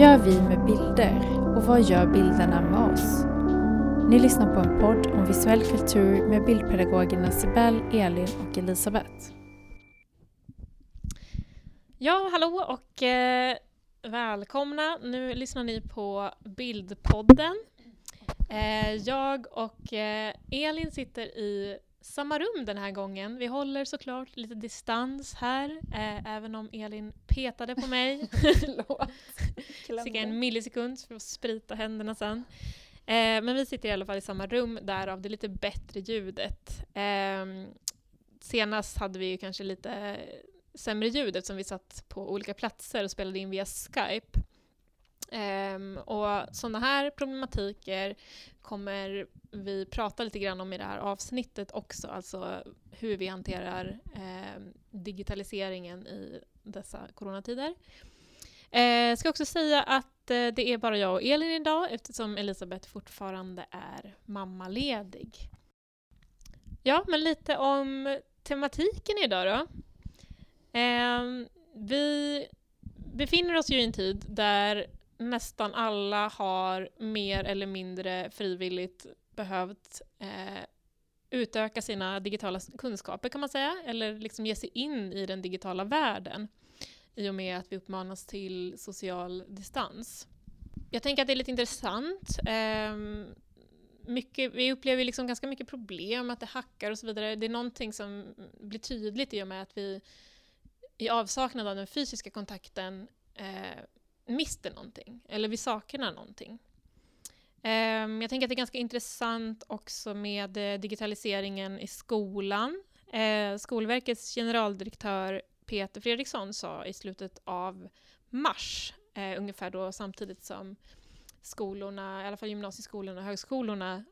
gör vi med bilder och vad gör bilderna med oss? Ni lyssnar på en podd om visuell kultur med bildpedagogerna Sibel, Elin och Elisabeth. Ja, hallå och eh, välkomna. Nu lyssnar ni på Bildpodden. Eh, jag och eh, Elin sitter i samma rum den här gången. Vi håller såklart lite distans här, eh, även om Elin petade på mig. Cirka en millisekund för att sprita händerna sen. Eh, men vi sitter i alla fall i samma rum, därav det lite bättre ljudet. Eh, senast hade vi ju kanske lite sämre ljud eftersom vi satt på olika platser och spelade in via Skype. Um, och sådana här problematiker kommer vi prata lite grann om i det här avsnittet också, alltså hur vi hanterar eh, digitaliseringen i dessa coronatider. Jag eh, ska också säga att eh, det är bara jag och Elin idag eftersom Elisabeth fortfarande är mammaledig. Ja, men lite om tematiken idag då. Eh, vi befinner oss ju i en tid där nästan alla har mer eller mindre frivilligt behövt eh, utöka sina digitala kunskaper kan man säga, eller liksom ge sig in i den digitala världen i och med att vi uppmanas till social distans. Jag tänker att det är lite intressant. Eh, mycket, vi upplever liksom ganska mycket problem, att det hackar och så vidare. Det är någonting som blir tydligt i och med att vi i avsaknad av den fysiska kontakten eh, mister någonting, eller vi saknar någonting. Um, jag tänker att det är ganska intressant också med eh, digitaliseringen i skolan. Uh, Skolverkets generaldirektör Peter Fredriksson sa i slutet av mars, uh, ungefär då samtidigt som skolorna, i alla fall gymnasieskolorna och högskolorna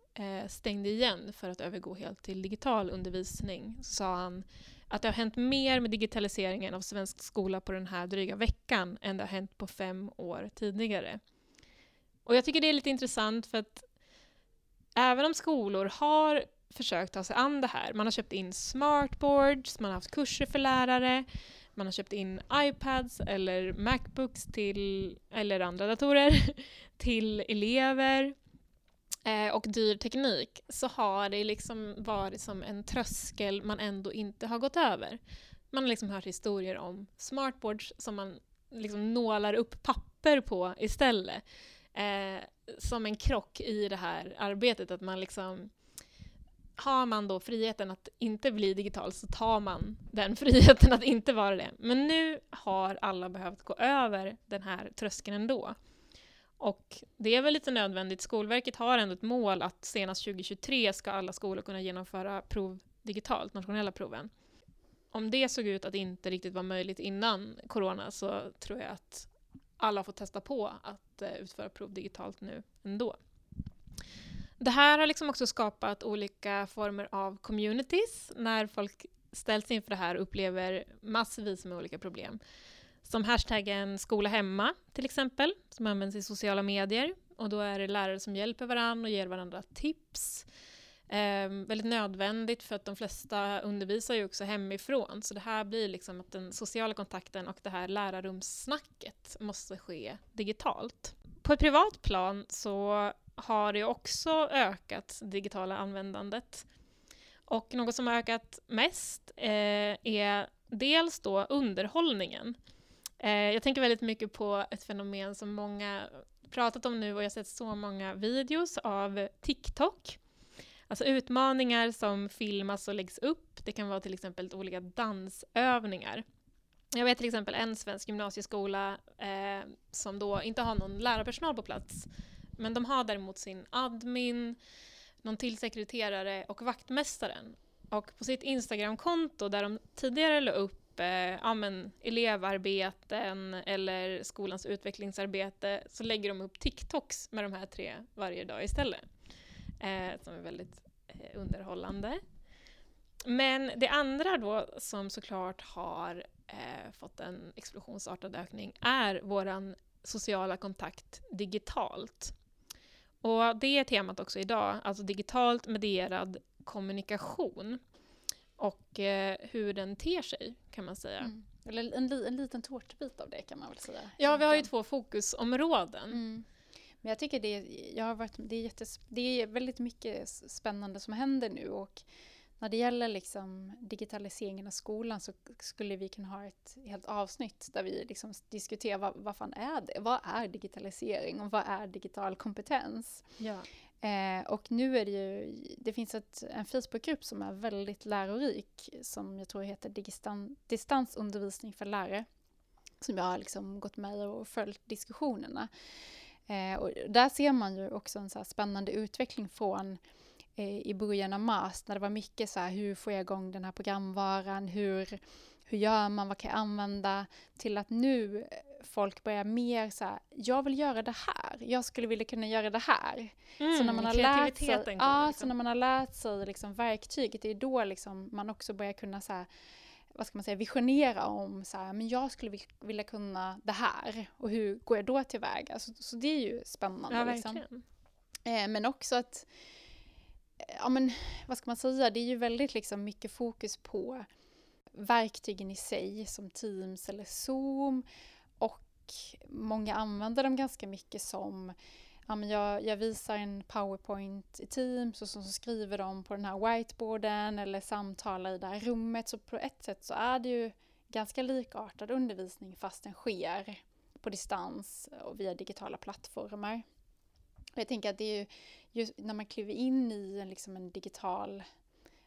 stängde igen för att övergå helt till digital undervisning, så sa han att det har hänt mer med digitaliseringen av svensk skola på den här dryga veckan än det har hänt på fem år tidigare. Och jag tycker det är lite intressant för att även om skolor har försökt ta sig an det här, man har köpt in smartboards, man har haft kurser för lärare, man har köpt in iPads eller Macbooks till, eller andra datorer till elever eh, och dyr teknik så har det liksom varit som en tröskel man ändå inte har gått över. Man har liksom hört historier om smartboards som man liksom nålar upp papper på istället eh, som en krock i det här arbetet. Att man liksom, har man då friheten att inte bli digital så tar man den friheten att inte vara det. Men nu har alla behövt gå över den här tröskeln ändå. Och det är väl lite nödvändigt. Skolverket har ändå ett mål att senast 2023 ska alla skolor kunna genomföra prov digitalt, nationella proven. Om det såg ut att inte riktigt var möjligt innan corona så tror jag att alla får testa på att eh, utföra prov digitalt nu ändå. Det här har liksom också skapat olika former av communities när folk ställs inför det här och upplever massvis med olika problem. Som hashtaggen skola hemma till exempel, som används i sociala medier. Och då är det lärare som hjälper varandra och ger varandra tips. Eh, väldigt nödvändigt för att de flesta undervisar ju också hemifrån. Så det här blir liksom att den sociala kontakten och det här lärarrumssnacket måste ske digitalt. På ett privat plan så har det också ökat digitala användandet. Och något som har ökat mest eh, är dels då underhållningen. Eh, jag tänker väldigt mycket på ett fenomen som många pratat om nu och jag har sett så många videos av TikTok Alltså utmaningar som filmas och läggs upp. Det kan vara till exempel olika dansövningar. Jag vet till exempel en svensk gymnasieskola eh, som då inte har någon lärarpersonal på plats. Men de har däremot sin admin, någon till sekreterare och vaktmästaren. Och på sitt Instagramkonto där de tidigare la upp Typ, eh, ja, men, elevarbeten eller skolans utvecklingsarbete så lägger de upp TikToks med de här tre varje dag istället eh, som är väldigt eh, underhållande. Men det andra då som såklart har eh, fått en explosionsartad ökning är vår sociala kontakt digitalt. Och det är temat också idag, alltså digitalt medierad kommunikation och eh, hur den ter sig kan man säga. Mm. Eller en, en liten tårtbit av det kan man väl säga. Ja, vi har ju två fokusområden. Mm. Men jag tycker det, jag har varit, det, är jättes, det är väldigt mycket spännande som händer nu och när det gäller liksom digitaliseringen av skolan så skulle vi kunna ha ett helt avsnitt där vi liksom diskuterar vad, vad fan är det? Vad är digitalisering och vad är digital kompetens? Ja. Eh, och nu är det ju, det finns ett, en Facebookgrupp som är väldigt lärorik som jag tror heter Digistan, Distansundervisning för lärare. Som jag har liksom gått med och följt diskussionerna. Eh, och där ser man ju också en så spännande utveckling från eh, i början av mars när det var mycket så här, hur får jag igång den här programvaran, hur, hur gör man, vad kan jag använda? Till att nu folk börjar mer så här, jag vill göra det här, jag skulle vilja kunna göra det här. Mm, så när man har lärt sig, kommer, ja, liksom. så när man har lärt sig liksom verktyget, det är då liksom man också börjar kunna så här, vad ska man säga, visionera om så här, men jag skulle vilja kunna det här och hur går jag då tillväga? Så, så det är ju spännande. Ja, liksom. Eh, men också att, ja men vad ska man säga, det är ju väldigt liksom mycket fokus på verktygen i sig som Teams eller Zoom många använder dem ganska mycket som ja, men jag, jag visar en powerpoint i Teams och så, så skriver de på den här whiteboarden eller samtalar i det här rummet. Så på ett sätt så är det ju ganska likartad undervisning fast den sker på distans och via digitala plattformar. Och jag tänker att det är ju just när man kliver in i en, liksom en digital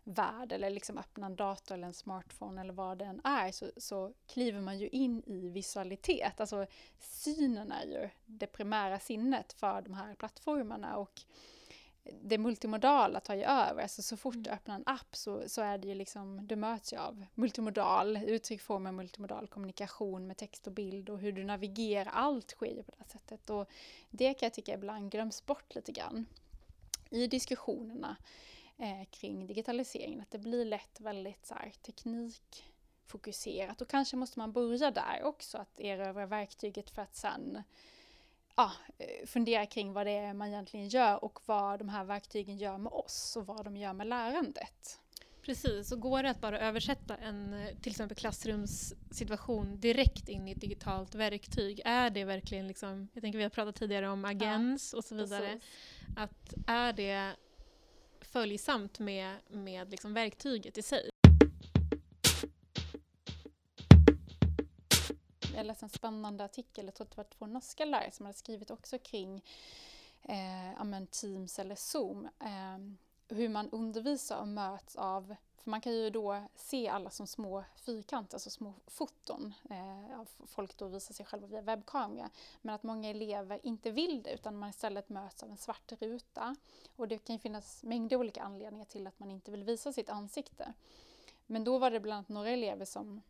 värld eller liksom öppnar en dator eller en smartphone eller vad det än är så, så kliver man ju in i visualitet. Alltså synen är ju det primära sinnet för de här plattformarna och det multimodala tar ju över. Alltså så fort du Mm. öppnar en app så, så är det ju liksom, du möts ju av multimodal, uttrycksformer multimodal kommunikation med text och bild och hur du navigerar, allt sker ju på det här sättet. Och det kan jag tycka ibland glöms bort lite grann i diskussionerna eh, kring digitaliseringen. Att det blir lätt väldigt så här, teknikfokuserat och kanske måste man börja där också, att erövra verktyget för att sen ja, eh, fundera kring vad det är man egentligen gör och vad de här verktygen gör med oss och vad de gör med lärandet. Precis, och går det att bara översätta en eh, till exempel klassrumssituation direkt in i ett digitalt verktyg? Är det verkligen liksom, jag tänker vi har pratat tidigare om agens och så vidare, Precis. att är det följsamt med, med liksom verktyget i sig? Jag läste en spännande artikel, jag tror att det var två norska lärare som hade skrivit också kring eh, Teams eller Zoom. Eh, hur man undervisar och möts av, för man kan ju då se alla som små fyrkanter, alltså små foton. Eh, folk då visar sig själva via webbkamera. Men att många elever inte vill det utan man istället möts av en svart ruta. Och det kan ju finnas mängder olika anledningar till att man inte vill visa sitt ansikte. Men då var det bland annat några elever som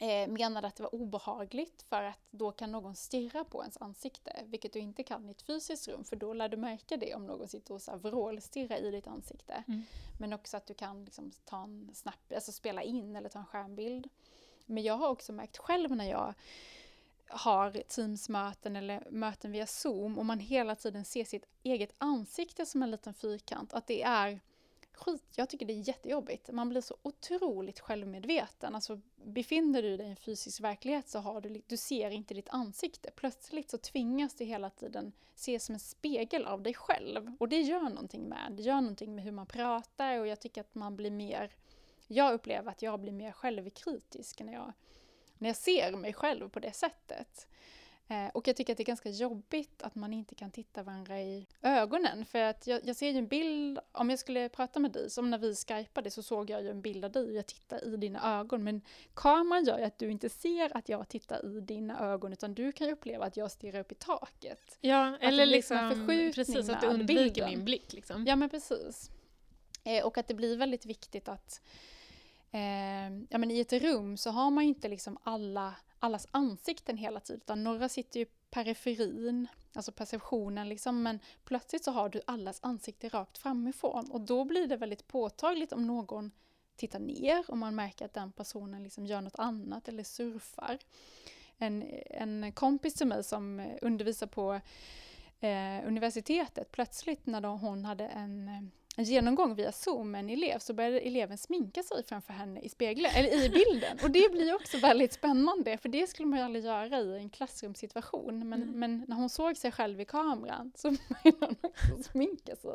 eh, menade att det var obehagligt för att då kan någon stirra på ens ansikte, vilket du inte kan i ett fysiskt rum för då lär du märka det om någon sitter och så här vrålstirrar i ditt ansikte. Mm. Men också att du kan liksom ta en snap, alltså spela in eller ta en skärmbild. Men jag har också märkt själv när jag har Teams-möten eller möten via Zoom och man hela tiden ser sitt eget ansikte som en liten fyrkant, att det är skit, jag tycker det är jättejobbigt. Man blir så otroligt självmedveten. Alltså befinner du dig i en fysisk verklighet så har du, du ser inte ditt ansikte. Plötsligt så tvingas du hela tiden se som en spegel av dig själv. Och det gör någonting med Det gör någonting med hur man pratar och jag tycker att man blir mer, jag upplever att jag blir mer självkritisk när jag, när jag ser mig själv på det sättet. Eh, och jag tycker att det är ganska jobbigt att man inte kan titta varandra i ögonen. För att jag, jag ser ju en bild, om jag skulle prata med dig, som när vi skypade så såg jag ju en bild av dig och jag tittar i dina ögon. Men kameran gör ju att du inte ser att jag tittar i dina ögon utan du kan ju uppleva att jag stirrar upp i taket. Ja, det eller liksom liksom, precis, att du undviker bilden. min blick. Liksom. Ja men precis. Eh, och att det blir väldigt viktigt att eh, ja, men i ett rum så har man ju inte liksom alla, allas ansikten hela tiden utan några sitter ju i periferin, alltså perceptionen liksom, men plötsligt så har du allas ansikte rakt framifrån och då blir det väldigt påtagligt om någon tittar ner och man märker att den personen liksom gör något annat eller surfar. En, en kompis till mig som undervisar på eh, universitetet, plötsligt när då hon hade en, en genomgång via Zoom med en elev så började eleven sminka sig framför henne i spegeln, eller i bilden. Och det blir också väldigt spännande, för det skulle man ju aldrig göra i en klassrumssituation. Men, Mm. men när hon såg sig själv i kameran så började hon också sminka sig.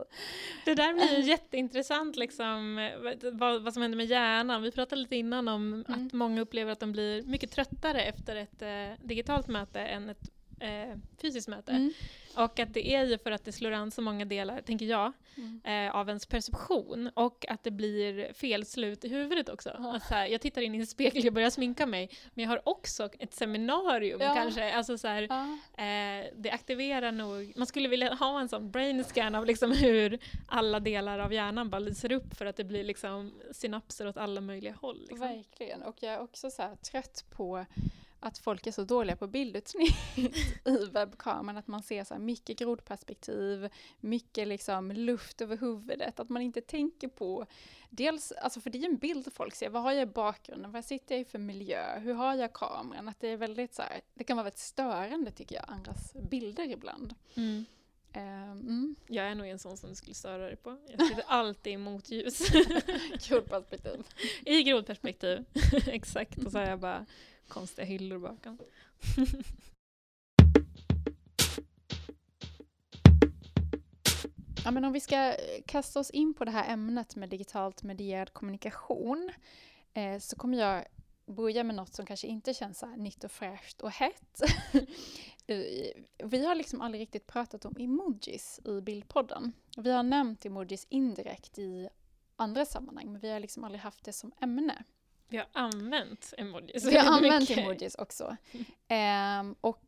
Det där blir ju jätteintressant liksom, vad, vad som händer med hjärnan. Vi pratade lite innan om Mm. att många upplever att de blir mycket tröttare efter ett eh, digitalt möte än ett eh, fysiskt möte. Mm. Och att det är ju för att det slår an så många delar, tänker jag, Mm. eh, av ens perception och att det blir felslut i huvudet också. Ja. Att så här, jag tittar in i en spegel och börjar sminka mig, men jag har också ett seminarium Ja. kanske. Alltså så här, Ja. eh, det aktiverar nog, man skulle vilja ha en sån brain scan av liksom hur alla delar av hjärnan bara lyser upp för att det blir liksom synapser åt alla möjliga håll. Liksom. Verkligen. Och jag är också så här trött på att folk är så dåliga på bildutsnitt i webbkameran. Att man ser så mycket grodperspektiv, mycket liksom luft över huvudet. Att man inte tänker på dels, alltså för det är ju en bild folk ser. Vad har jag i bakgrunden? Vad sitter jag i för miljö? Hur har jag kameran? Att det är väldigt så här, det kan vara väldigt störande tycker jag, andras bilder ibland. Mm. Ehm, Mm. Jag är nog en sån som du skulle störa dig på. Jag sitter alltid emot ljus. Grodperspektiv. I grodperspektiv. Exakt. Och så har jag bara konstiga hyllor bakom. Ja, men om vi ska eh, kasta oss in på det här ämnet med digitalt medierad kommunikation eh, så kommer jag börja med något som kanske inte känns så här nytt och fräscht och hett. Vi har liksom aldrig riktigt pratat om emojis i bildpodden. Vi har nämnt emojis indirekt i andra sammanhang men vi har liksom aldrig haft det som ämne. Vi har använt emojis. Vi har använt mycket. emojis också. Ehm, och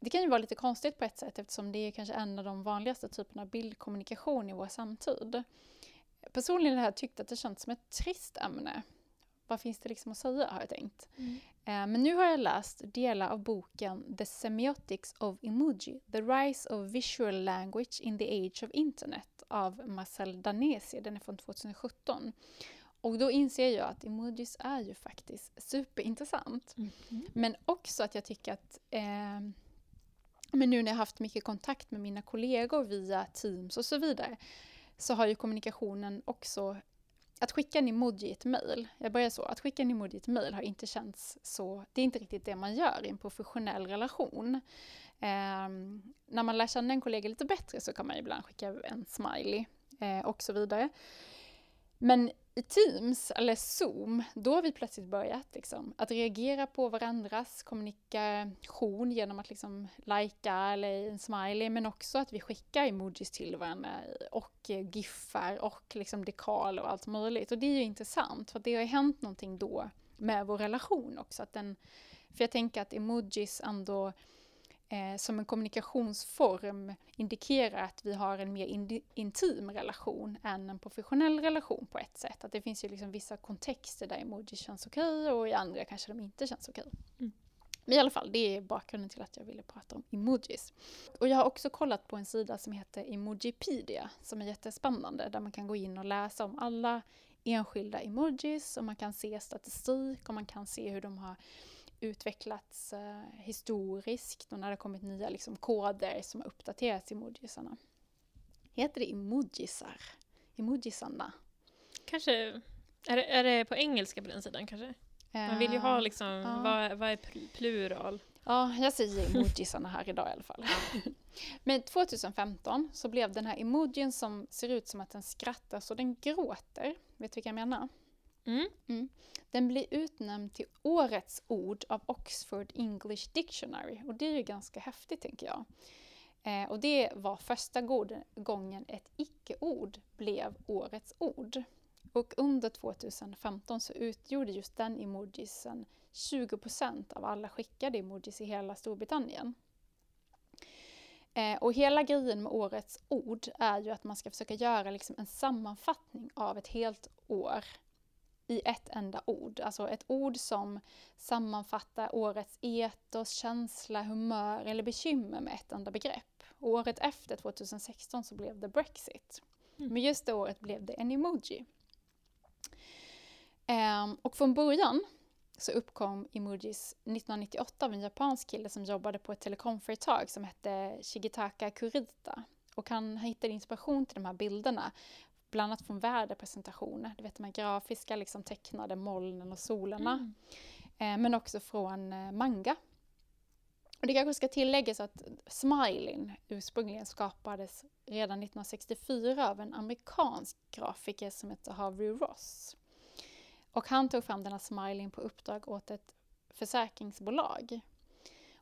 det kan ju vara lite konstigt på ett sätt eftersom det är kanske en av de vanligaste typerna av bildkommunikation i vår samtid. Personligen har jag tyckt att det känns som ett trist ämne. Vad finns det liksom att säga har jag tänkt. Mm. Eh, Men nu har jag läst delar av boken The Semiotics of Emoji, The Rise of Visual Language in the Age of Internet av Marcel Danesi, den är från 2017. Och då inser jag att emojis är ju faktiskt superintressant. Mhm. Men också att jag tycker att eh, men nu när jag haft mycket kontakt med mina kollegor via Teams och så vidare så har ju kommunikationen också att skicka en emoji i ett mejl, jag börjar så, att skicka en emoji i ett mejl har inte känts så, det är inte riktigt det man gör i en professionell relation. Ehm, när man lär känna en kollega lite bättre så kan man ibland skicka en smiley eh, och så vidare. Men i Teams eller Zoom, då har vi plötsligt börjat liksom, att reagera på varandras kommunikation genom att liksom lajka eller en smiley, men också att vi skickar emojis till varandra och giffar och liksom dekaler och allt möjligt. Och det är ju intressant, för det har ju hänt någonting då med vår relation också. Att den, för jag tänker att emojis ändå eh, som en kommunikationsform indikerar att vi har en mer intim relation än en professionell relation på ett sätt. Att det finns ju liksom vissa kontexter där emojis känns okej och i andra kanske de inte känns okej. Mm. Men i alla fall, det är bakgrunden till att jag ville prata om emojis. Och jag har också kollat på en sida som heter Emojipedia som är jättespännande där man kan gå in och läsa om alla enskilda emojis och man kan se statistik och man kan se hur de har utvecklats eh, historiskt och när det har kommit nya liksom, koder som har uppdaterats i emojisarna. Heter det emojisar? Emojisarna? Kanske, är det, är det på engelska på den sidan kanske? Man vill ju ha liksom, ja. vad, vad är pl- plural? Ja, jag säger emojisarna här idag i alla fall. Men 2015 så blev den här emojin som ser ut som att den skrattar så den gråter. Vet du vilka jag menar? Mm. mm. Den blir utnämnd till Årets ord av Oxford English Dictionary och det är ju ganska häftigt tänker jag. Eh, och det var första gången ett icke-ord blev Årets ord. Och under 2015 så utgjorde just den emojisen 20% av alla skickade emojis i hela Storbritannien. Eh, och hela grejen med årets ord är ju att man ska försöka göra liksom en sammanfattning av ett helt år i ett enda ord. Alltså ett ord som sammanfattar årets etos, känsla, humör eller bekymmer med ett enda begrepp. Och året efter, 2016, så blev det Brexit. Mm. Men just det året blev det en emoji. Ehm, och från början så uppkom emojis 1998 av en japansk kille som jobbade på ett telekomföretag som hette Shigitaka Kurita. Och han hittade inspiration till de här bilderna bland annat från väderpresentationer, du vet de här grafiska liksom tecknade molnen och solarna. Mm. Eh, men också från eh, manga. Och det kanske ska tilläggas att smileyn ursprungligen skapades redan 1964 av en amerikansk grafiker som heter Harvey Ross. Och han tog fram den här smileyn på uppdrag åt ett försäkringsbolag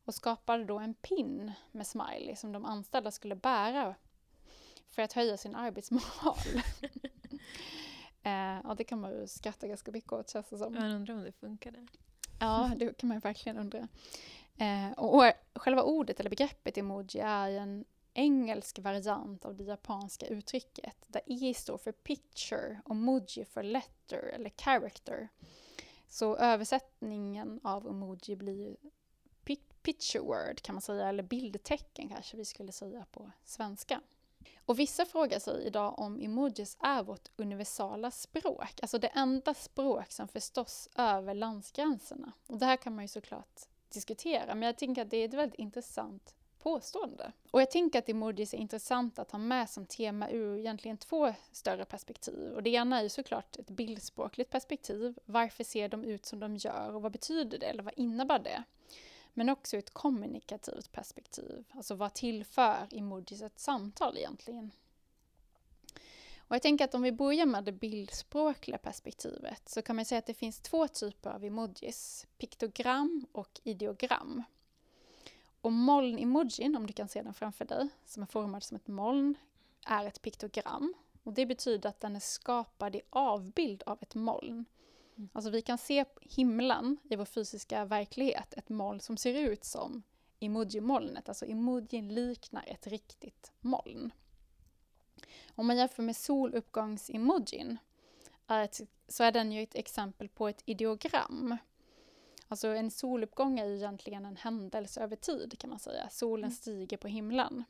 och skapade då en pin med smiley som de anställda skulle bära för att höja sin arbetsmoral. eh, ja, det kan man ju skratta ganska mycket åt känns det som. Man undrar om det funkade. Ja, det kan man verkligen undra. Eh, och, och själva ordet eller begreppet emoji är en engelsk variant av det japanska uttrycket där E står för picture och moji för letter eller character. Så översättningen av emoji blir picture word kan man säga, eller bildtecken kanske vi skulle säga på svenska. Och vissa frågar sig idag om emojis är vårt universala språk, alltså det enda språk som förstås över landsgränserna. Och det här kan man ju såklart diskutera, men jag tänker att det är ett väldigt intressant påstående. Och jag tänker att emojis är intressant att ha med som tema ur egentligen två större perspektiv. Och det ena är ju såklart ett bildspråkligt perspektiv. Varför ser de ut som de gör och vad betyder det eller vad innebär det? Men också ett kommunikativt perspektiv. Alltså vad tillför emojis ett samtal egentligen? Och jag tänker att om vi börjar med det bildspråkliga perspektivet så kan man säga att det finns två typer av emojis. Piktogram och ideogram. Och moln-emojin, om du kan se den framför dig, som är formad som ett moln, är ett piktogram. Och det betyder att den är skapad i avbild av ett moln. Alltså vi kan se himlen i vår fysiska verklighet, ett moln som ser ut som emoji-molnet. Alltså emojin liknar ett riktigt moln. Om man jämför med soluppgångs-emojin så är den ju ett exempel på ett ideogram. Alltså en soluppgång är ju egentligen en händelse över tid kan man säga. Solen mm. stiger på himlen.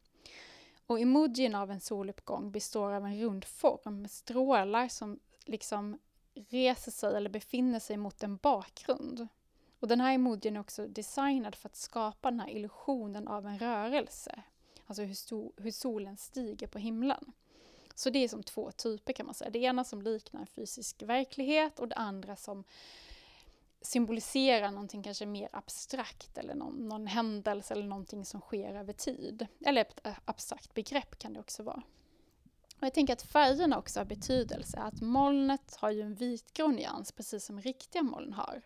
Och emojin av en soluppgång består av en rund form med strålar som liksom reser sig eller befinner sig mot en bakgrund. Och den här emojin är också designad för att skapa den här illusionen av en rörelse. Alltså hur, hur solen stiger på himlen. Så det är som två typer kan man säga. Det ena som liknar en fysisk verklighet och det andra som symboliserar någonting kanske mer abstrakt eller någon, någon händelse eller någonting som sker över tid. Eller ett eh, abstrakt begrepp kan det också vara. Och jag tänker att färgerna också har betydelse. Att molnet har ju en vitgrå nyans, precis som riktiga moln har.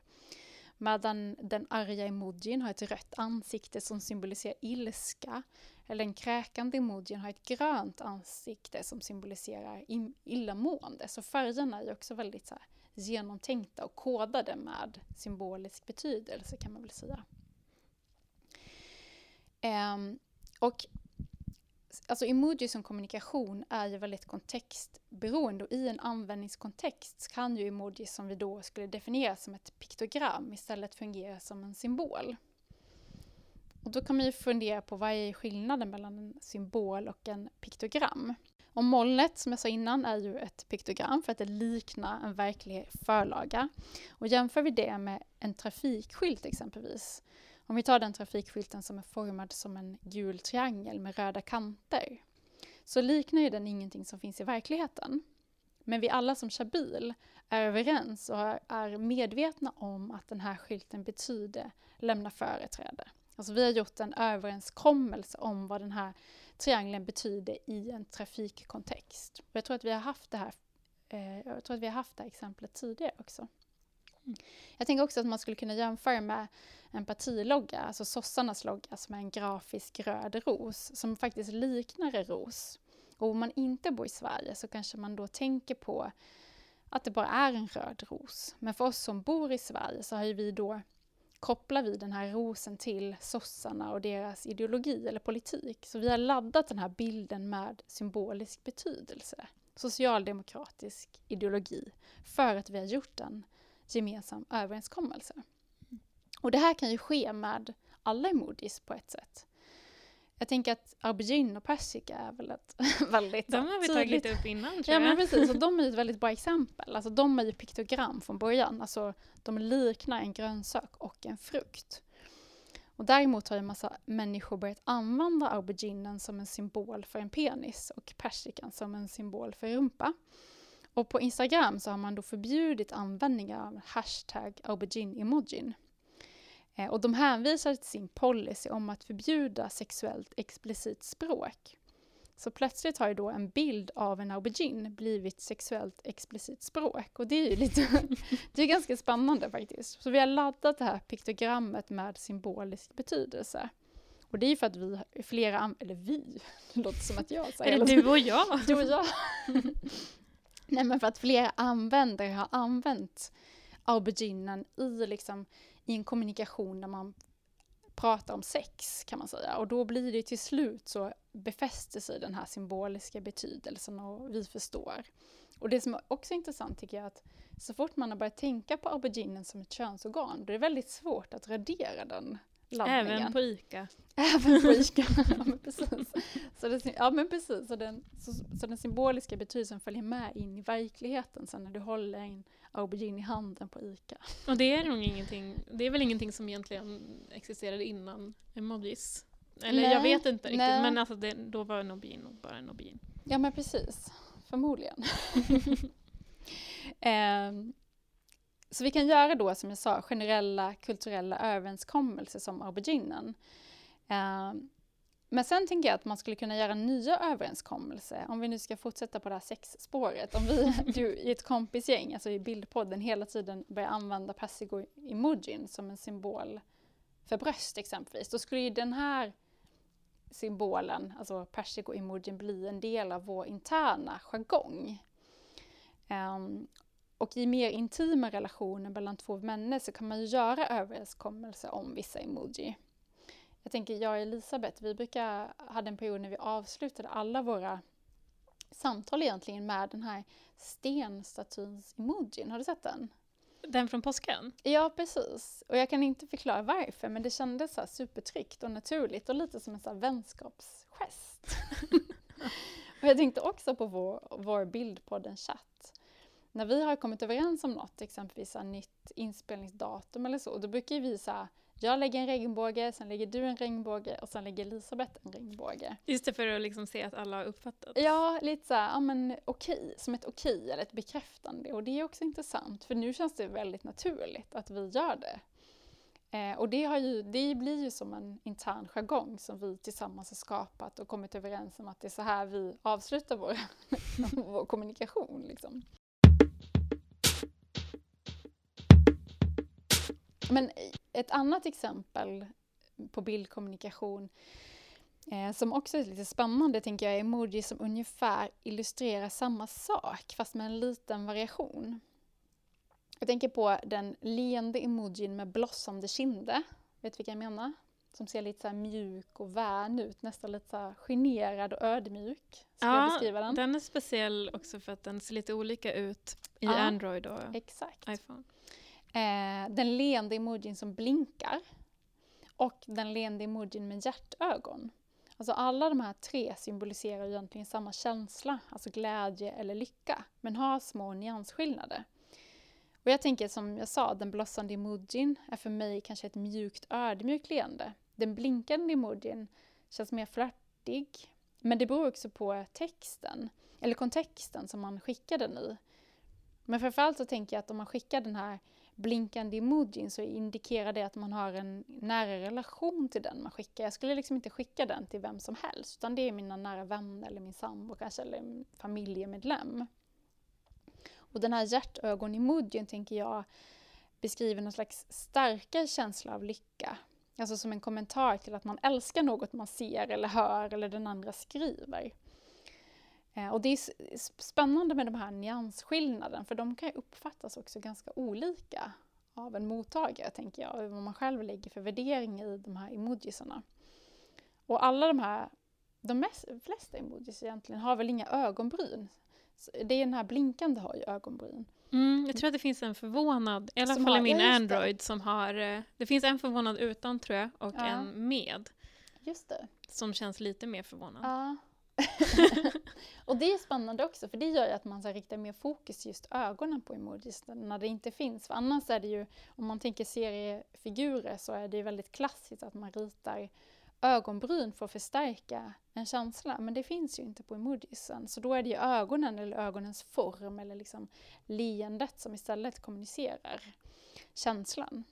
Medan den arga emojin har ett rött ansikte som symboliserar ilska. Eller den kräkande emojin har ett grönt ansikte som symboliserar illamående. Så färgerna är också väldigt så här, genomtänkta och kodade med symbolisk betydelse kan man väl säga. Um, och alltså emoji som kommunikation är ju väldigt kontextberoende och i en användningskontext kan ju emoji som vi då skulle definiera som ett piktogram istället fungera som en symbol. Och då kan man ju fundera på vad är skillnaden mellan en symbol och en piktogram? Och molnet, som jag sa innan, är ju ett piktogram för att det liknar en verklig förlaga. Och jämför vi det med en trafikskylt exempelvis, om vi tar den trafikskylten som är formad som en gul triangel med röda kanter, så liknar ju den ingenting som finns i verkligheten. Men vi alla som kör bil är överens och är medvetna om att den här skylten betyder lämna företräde. Alltså vi har gjort en överenskommelse om vad den här triangeln betyder i en trafikkontext. Och jag tror att vi har haft det här, eh, jag tror att vi har haft det här exemplet tidigare också. Jag tänker också att man skulle kunna jämföra med en partilogga, alltså sossarnas logga som är en grafisk röd ros som faktiskt liknar en ros. Och om man inte bor i Sverige så kanske man då tänker på att det bara är en röd ros. Men för oss som bor i Sverige så har ju vi då kopplar vi den här rosen till sossarna och deras ideologi eller politik. Så vi har laddat den här bilden med symbolisk betydelse, socialdemokratisk ideologi, för att vi har gjort den gemensam överenskommelse. Och det här kan ju ske med alla emojis på ett sätt. Jag tänker att aubergine och persika är väl ett väldigt De har vi tydligt... tagit upp innan tror jag. Ja men precis, och de är ett väldigt bra exempel. Alltså de är ju piktogram från början. Alltså de liknar en grönsak och en frukt. Och däremot har ju en massa människor börjat använda auberginen som en symbol för en penis och persikan som en symbol för rumpa. Och på Instagram så har man då förbjudit användningen av hashtag aubergine-emojin. Eh, och de hänvisar till sin policy om att förbjuda sexuellt explicit språk. Så plötsligt har ju då en bild av en aubergine blivit sexuellt explicit språk. Och det är ju lite, det är ganska spännande faktiskt. Så vi har laddat det här piktogrammet med symbolisk betydelse. Och det är ju för att vi, flera, eller vi, det låter som att jag säger Är det du och jag? Du och jag. Nej men för att flera användare har använt auberginen i, liksom, i en kommunikation där man pratar om sex kan man säga. Och då blir det till slut så befäster sig den här symboliska betydelsen och vi förstår. Och det som också är intressant tycker jag är att så fort man har börjat tänka på auberginen som ett könsorgan, då är det väldigt svårt att radera den laddningen. Även på ICA. Även på ICA, ja men precis. Så, det, ja, men precis. Så, den, så, så, den symboliska betydelsen följer med in i verkligheten sen när du håller en aubergine i handen på ICA. Och det är nog ingenting, det är väl ingenting som egentligen existerade innan emojis? Eller nej, jag vet inte riktigt, nej. men alltså det, då var en aubergine nog bara en aubergine. Ja men precis, förmodligen. um, så vi kan göra då, som jag sa, generella kulturella överenskommelser som auberginen. Um, men sen tänker jag att man skulle kunna göra nya överenskommelser, om vi nu ska fortsätta på det här sexspåret. Om vi du, i ett kompisgäng, alltså i bildpodden, hela tiden börjar använda persigo-emojin som en symbol för bröst exempelvis, då skulle ju den här symbolen, alltså persiko-emojin, bli en del av vår interna jargong. Um, och i mer intima relationer mellan två människor kan man ju göra överenskommelser om vissa emoji. Jag tänker, jag och Elisabeth, vi brukar, hade en period när vi avslutade alla våra samtal egentligen med den här stenstatyns emojin. Har du sett den? Den från påsken? Ja, precis. Och jag kan inte förklara varför, men det kändes så supertryggt och naturligt och lite som en så vänskapsgest. och jag tänkte också på vår, vår bild på den chatt. När vi har kommit överens om något, exempelvis ett nytt inspelningsdatum eller så, då brukar vi så jag lägger en regnbåge, sen lägger du en regnbåge och sen lägger Elisabeth en regnbåge. Just det, för att liksom se att alla har uppfattat. Ja, lite så här, ja men okej, som ett okej eller ett bekräftande. Och det är också intressant, för nu känns det väldigt naturligt att vi gör det. Eh, och det, har ju, det blir ju som en intern jargong som vi tillsammans har skapat och kommit överens om att det är så här vi avslutar vår, vår kommunikation. Liksom. Men ett annat exempel på bildkommunikation eh, som också är lite spännande tänker jag är emoji som ungefär illustrerar samma sak fast med en liten variation. Jag tänker på den leende emojin med blossande kinder. Vet du vilka jag menar? Som ser lite så mjuk och vän ut, nästan lite så generad och ödmjuk. Ska ja, jag beskriva den? den är speciell också för att den ser lite olika ut i ja, Android och exakt. iPhone. Eh, den leende emojin som blinkar och den leende emojin med hjärtögon. Alltså alla de här tre symboliserar egentligen samma känsla, alltså glädje eller lycka, men har små nyansskillnader. Och jag tänker som jag sa, den blossande emojin är för mig kanske ett mjukt ödmjukt leende. Den blinkande emojin känns mer flörtig, men det beror också på texten, eller kontexten som man skickar den i. Men framförallt så tänker jag att om man skickar den här blinkande emojin så indikerar det att man har en nära relation till den man skickar. Jag skulle liksom inte skicka den till vem som helst, utan det är mina nära vänner eller min sambo kanske, eller en familjemedlem. Och den här hjärtögon-emojin tänker jag beskriver någon slags starkare känsla av lycka. Alltså som en kommentar till att man älskar något man ser eller hör eller den andra skriver. Eh, och det är spännande med de här nyansskillnaden för de kan ju uppfattas också ganska olika av en mottagare, tänker jag, och vad man själv lägger för värdering i de här emojisarna. Och alla de här, de mest, flesta emojis egentligen har väl inga ögonbryn. Det är den här blinkande har ju ögonbryn. Mm, jag tror att det finns en förvånad, i alla som fall i min Android, det. som har... Eh, det finns en förvånad utan tror jag, och ja. en med. Just det. Som känns lite mer förvånad. Ja. och det är spännande också, för det gör ju att man så riktar mer fokus just ögonen på emojis när det inte finns. För annars är det ju, om man tänker seriefigurer, så är det ju väldigt klassiskt att man ritar ögonbryn för att förstärka en känsla, men det finns ju inte på emojisen. Så då är det ju ögonen eller ögonens form eller liksom leendet som istället kommunicerar känslan.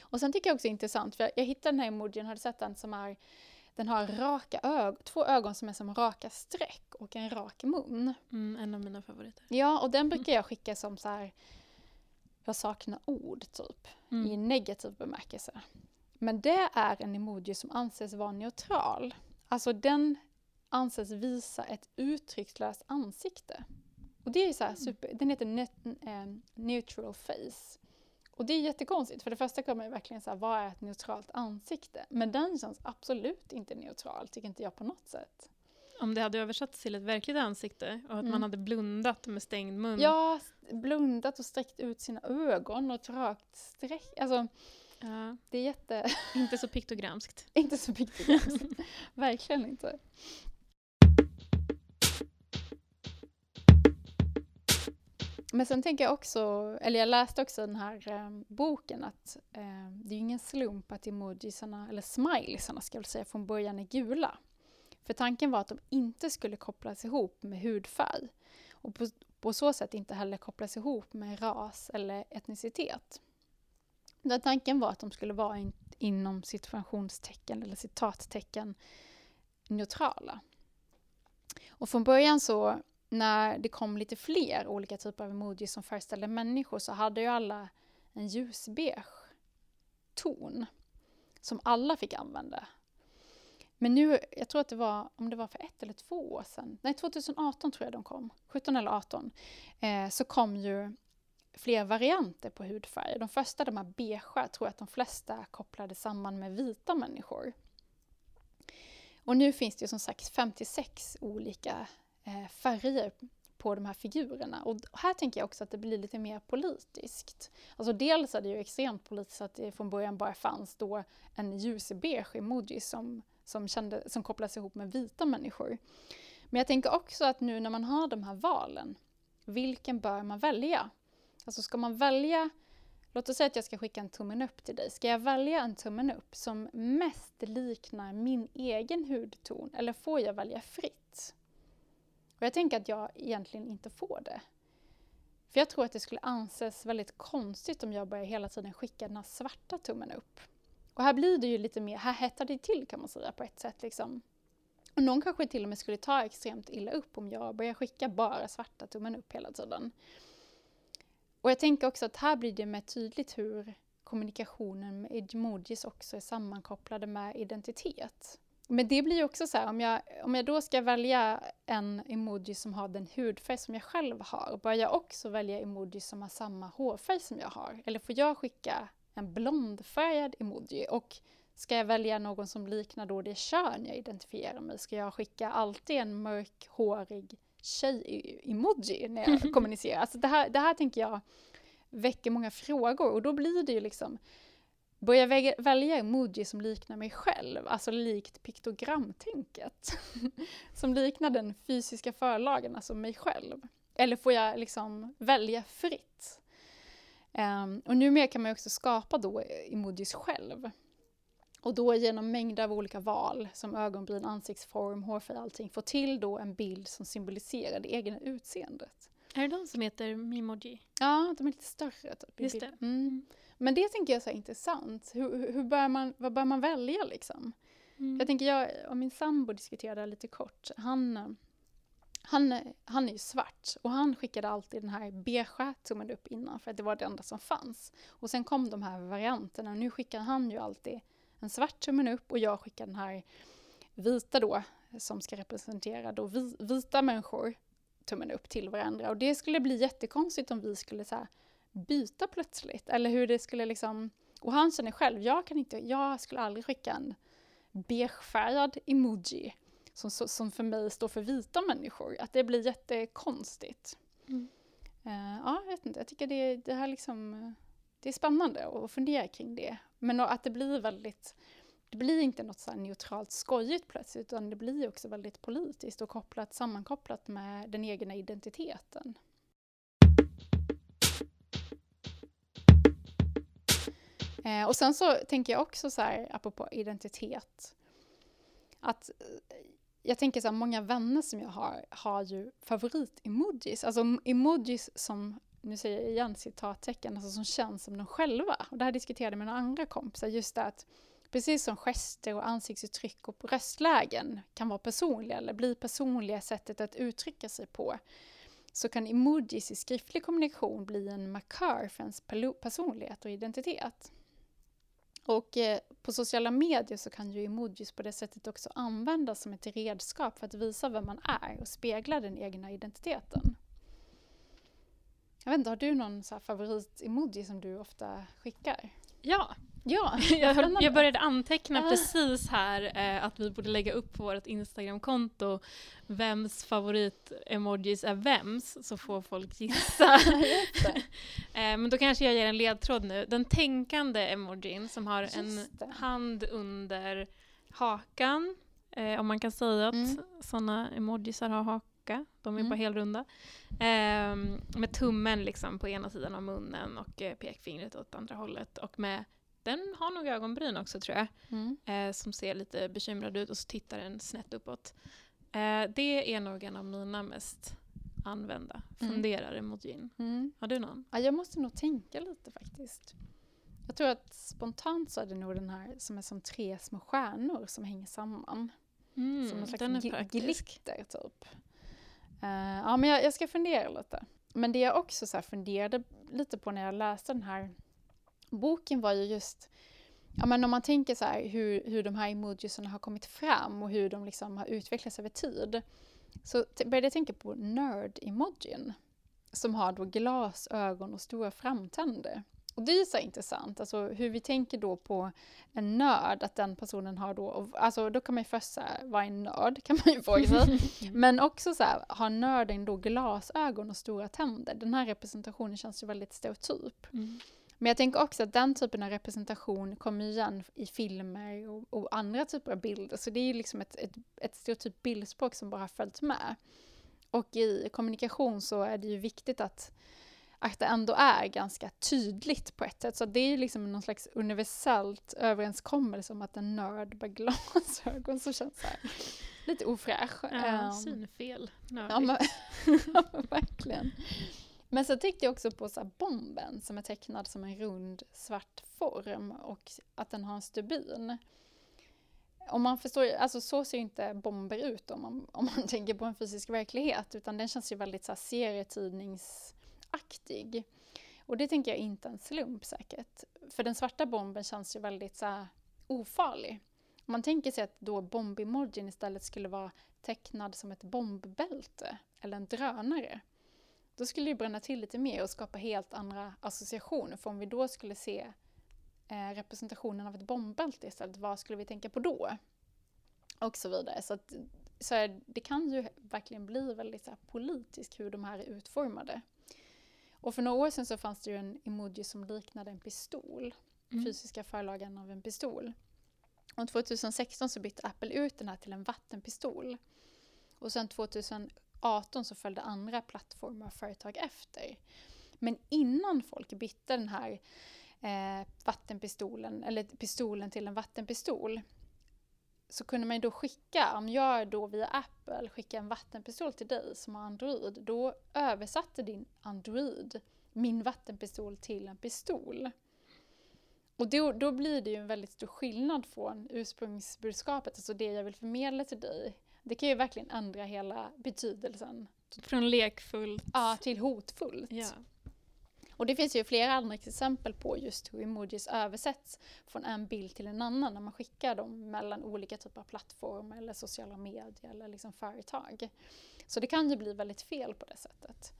Och sen tycker jag också det är intressant, för jag hittade den här emojin, har du sett den som är den har raka ögon, två ögon som är som raka streck och en rak mun. Mm, en av mina favoriter. Ja, och den brukar jag skicka som så här, jag saknar ord typ, mm. i negativ bemärkelse. Men det är en emoji som anses vara neutral. Alltså den anses visa ett uttryckslöst ansikte. Och det är så mm. super, den heter net, äh, neutral face. Och det är jättekonstigt, för det första kommer jag verkligen säga vad är ett neutralt ansikte? Men den känns absolut inte neutral, tycker inte jag på något sätt. Om det hade översatts till ett verkligt ansikte och att mm. man hade blundat med stängd mun. Ja, blundat och sträckt ut sina ögon och ett rakt streck. Alltså, ja. det är jätte... Inte så piktogramskt. inte så piktogramskt. verkligen inte. Men sen tänker jag också, eller jag läste också den här eh, boken att eh, det är ingen slump att emojisarna, eller smileysarna ska jag väl säga, från början är gula. För tanken var att de inte skulle kopplas ihop med hudfärg och på, på så sätt inte heller kopplas ihop med ras eller etnicitet. Där tanken var att de skulle vara in, inom situationstecken eller citattecken neutrala. Och från början så när det kom lite fler olika typer av emojis som föreställde människor så hade ju alla en ljusbeige ton som alla fick använda. Men nu, jag tror att det var, om det var för ett eller två år sedan, nej 2018 tror jag de kom, 17 eller 18, eh, så kom ju fler varianter på hudfärg. De första, de här beigea, tror jag att de flesta kopplade samman med vita människor. Och nu finns det ju som sagt 56 olika Eh, färger på de här figurerna. Och här tänker jag också att det blir lite mer politiskt. Alltså dels är det ju extremt politiskt att det från början bara fanns då en ljusbeige emoji som, som, kände, som kopplas ihop med vita människor. Men jag tänker också att nu när man har de här valen, vilken bör man välja? Alltså ska man välja, låt oss säga att jag ska skicka en tummen upp till dig. Ska jag välja en tummen upp som mest liknar min egen hudton eller får jag välja fritt? Och jag tänker att jag egentligen inte får det. För jag tror att det skulle anses väldigt konstigt om jag börjar hela tiden skicka den här svarta tummen upp. Och här blir det ju lite mer, här hettar det till kan man säga på ett sätt liksom. Och någon kanske till och med skulle ta extremt illa upp om jag börjar skicka bara svarta tummen upp hela tiden. Och jag tänker också att här blir det mer tydligt hur kommunikationen med emojis också är sammankopplade med identitet. Men det blir ju också så här, om jag, om jag då ska välja en emoji som har den hudfärg som jag själv har, bör jag också välja emoji som har samma hårfärg som jag har? Eller får jag skicka en blondfärgad emoji? Och ska jag välja någon som liknar då det kön jag identifierar mig? Ska jag skicka alltid en mörkhårig tjej-emoji när jag kommunicerar? Alltså det här, det här tänker jag väcker många frågor och då blir det ju liksom börja välja emoji som liknar mig själv, alltså likt piktogramtänket. som liknar den fysiska förlagen, alltså mig själv. Eller får jag liksom välja fritt? Um, och numera kan man också skapa då emojis själv. Och då genom mängder av olika val, som ögonbryn, ansiktsform, hårfärg, allting, få till då en bild som symboliserar det egna utseendet. Är det de som heter Memoji? Ja, de är lite större. Typ, Just det. Mm. Men det tänker jag är så intressant. Hur, hur bör man, vad bör man välja liksom? Mm. Jag tänker, jag och min sambo diskuterade lite kort. Han, han, han är ju svart och han skickade alltid den här beigea tummen upp innan för att det var det enda som fanns. Och sen kom de här varianterna. Nu skickar han ju alltid en svart tummen upp och jag skickar den här vita då som ska representera då vita människor tummen upp till varandra. Och det skulle bli jättekonstigt om vi skulle så här, byta plötsligt. Eller hur det skulle liksom... Och han känner själv, jag, kan inte, jag skulle aldrig skicka en beigefärgad emoji som, som för mig står för vita människor. Att det blir jättekonstigt. Mm. Uh, ja, jag vet inte, jag tycker det, det här liksom... Det är spännande att fundera kring det. Men att det blir väldigt det blir inte något så neutralt skojigt plötsligt utan det blir också väldigt politiskt och kopplat, sammankopplat med den egna identiteten. Eh, och sen så tänker jag också så här, apropå identitet, att eh, jag tänker så här, många vänner som jag har, har ju favorit-emojis, alltså emojis som, nu säger jag igen citattecken, alltså som känns som de själva. Och det här diskuterade jag med några andra kompisar, just det att precis som gester och ansiktsuttryck och röstlägen kan vara personliga eller bli personliga sättet att uttrycka sig på, så kan emojis i skriftlig kommunikation bli en markör för ens personlighet och identitet. Och eh, på sociala medier så kan ju emojis på det sättet också användas som ett redskap för att visa vem man är och spegla den egna identiteten. Jag vet inte, har du någon favorit-emoji som du ofta skickar? Ja, Ja, jag, jag började anteckna ah. precis här eh, att vi borde lägga upp på vårt Instagramkonto vems favorit-emojis är vems, så får folk gissa. eh, men då kanske jag ger en ledtråd nu. Den tänkande emojin som har en hand under hakan, eh, om man kan säga att mm. sådana emojisar har haka. De är mm. bara helrunda. Eh, med tummen liksom på ena sidan av munnen och eh, pekfingret åt andra hållet. Och med den har nog ögonbryn också tror jag. Mm. Eh, som ser lite bekymrad ut och så tittar den snett uppåt. Eh, det är nog en av mina mest använda mm. funderar-emojin. Mm. Har du någon? Ja, jag måste nog tänka lite faktiskt. Jag tror att spontant så är det nog den här som är som tre små stjärnor som hänger samman. Mm, som en slags glitter typ. Uh, ja men jag, jag, ska fundera lite. Men det jag också så funderade lite på när jag läste den här boken var ju just Ja, men om man tänker så här, hur, hur de här emojisarna har kommit fram och hur de liksom har utvecklats över tid. Så började jag tänka på nörd-emojin. Som har då glasögon och stora framtänder. Och det är så intressant, alltså hur vi tänker då på en nörd, att den personen har då, alltså då kan man ju först säga, vad är en nörd? Kan man ju fråga sig. Men också så här, har nörden då glasögon och stora tänder? Den här representationen känns ju väldigt stereotyp. Mm. Men jag tänker också att den typen av representation kommer igen i filmer och, och andra typer av bilder. Så det är ju liksom ett, ett, ett stereotypt bildspråk som bara har följt med. Och i kommunikation så är det ju viktigt att, att det ändå är ganska tydligt på ett sätt. Så det är ju liksom någon slags universellt överenskommelse om att en nörd bär glasögon så känns här lite ofräsch. Ja, um, synfel. Nördigt. Ja, men, verkligen. Men så tänkte jag också på så bomben som är tecknad som en rund svart form och att den har en stubin. Om man förstår, alltså så ser ju inte bomber ut om man, om man tänker på en fysisk verklighet utan den känns ju väldigt så här serietidningsaktig. Och det tänker jag inte en slump säkert. För den svarta bomben känns ju väldigt så här ofarlig. Om man tänker sig att då bombemojin istället skulle vara tecknad som ett bombbälte eller en drönare då skulle det bränna till lite mer och skapa helt andra associationer. För om vi då skulle se eh, representationen av ett bombbälte istället, vad skulle vi tänka på då? Och så vidare. Så, att, så är, det kan ju verkligen bli väldigt så här, politiskt hur de här är utformade. Och för några år sedan så fanns det ju en emoji som liknade en pistol. Mm. Fysiska förlagan av en pistol. Och 2016 så bytte Apple ut den här till en vattenpistol. Och sen 2000 2018 så följde andra plattformar och företag efter. Men innan folk bytte den här eh, vattenpistolen, eller pistolen till en vattenpistol, så kunde man ju då skicka, om jag då via Apple skickar en vattenpistol till dig som har Android, då översatte din Android min vattenpistol till en pistol. Och då, då blir det ju en väldigt stor skillnad från ursprungsbudskapet, alltså det jag vill förmedla till dig, det kan ju verkligen ändra hela betydelsen. Från lekfullt? Ja, till hotfullt. Ja. Och det finns ju flera andra exempel på just hur emojis översätts från en bild till en annan när man skickar dem mellan olika typer av plattformar eller sociala medier eller liksom företag. Så det kan ju bli väldigt fel på det sättet.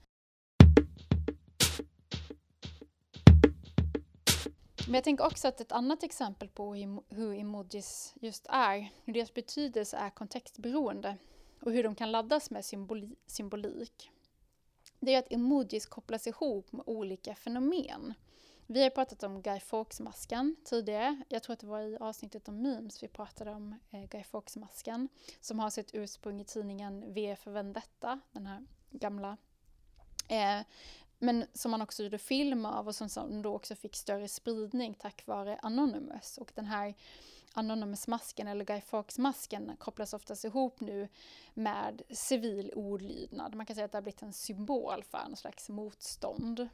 Men jag tänker också att ett annat exempel på hur emojis just är, hur deras betydelse är kontextberoende och hur de kan laddas med symboli symbolik. Det är att emojis kopplas ihop med olika fenomen. Vi har pratat om Guy Fawkes-masken tidigare. Jag tror att det var i avsnittet om memes vi pratade om eh, Guy Fawkes-masken. Som har sitt ursprung i tidningen V för Vendetta, den här gamla. Eh, men som man också gjorde film av och som, som då också fick större spridning tack vare Anonymous. Och den här Anonymous-masken eller Guy Fawkes-masken kopplas oftast ihop nu med civil olydnad. Man kan säga att det har blivit en symbol för någon slags motstånd.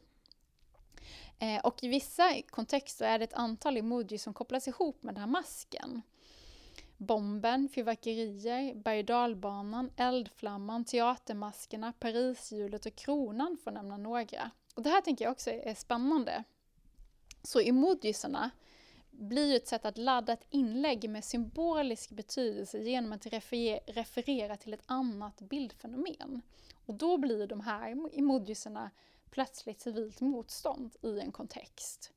Eh, och i vissa kontexter är det ett antal emojis som kopplas ihop med den här masken. Bomben, fyrverkerier, berg dalbanan, eldflamman, teatermaskerna, Parishjulet och kronan får nämna några. Och det här tänker jag också är spännande. Så emojisarna blir ju ett sätt att ladda ett inlägg med symbolisk betydelse genom att referera till ett annat bildfenomen. Och då blir de här emojisarna plötsligt civilt motstånd i en kontext.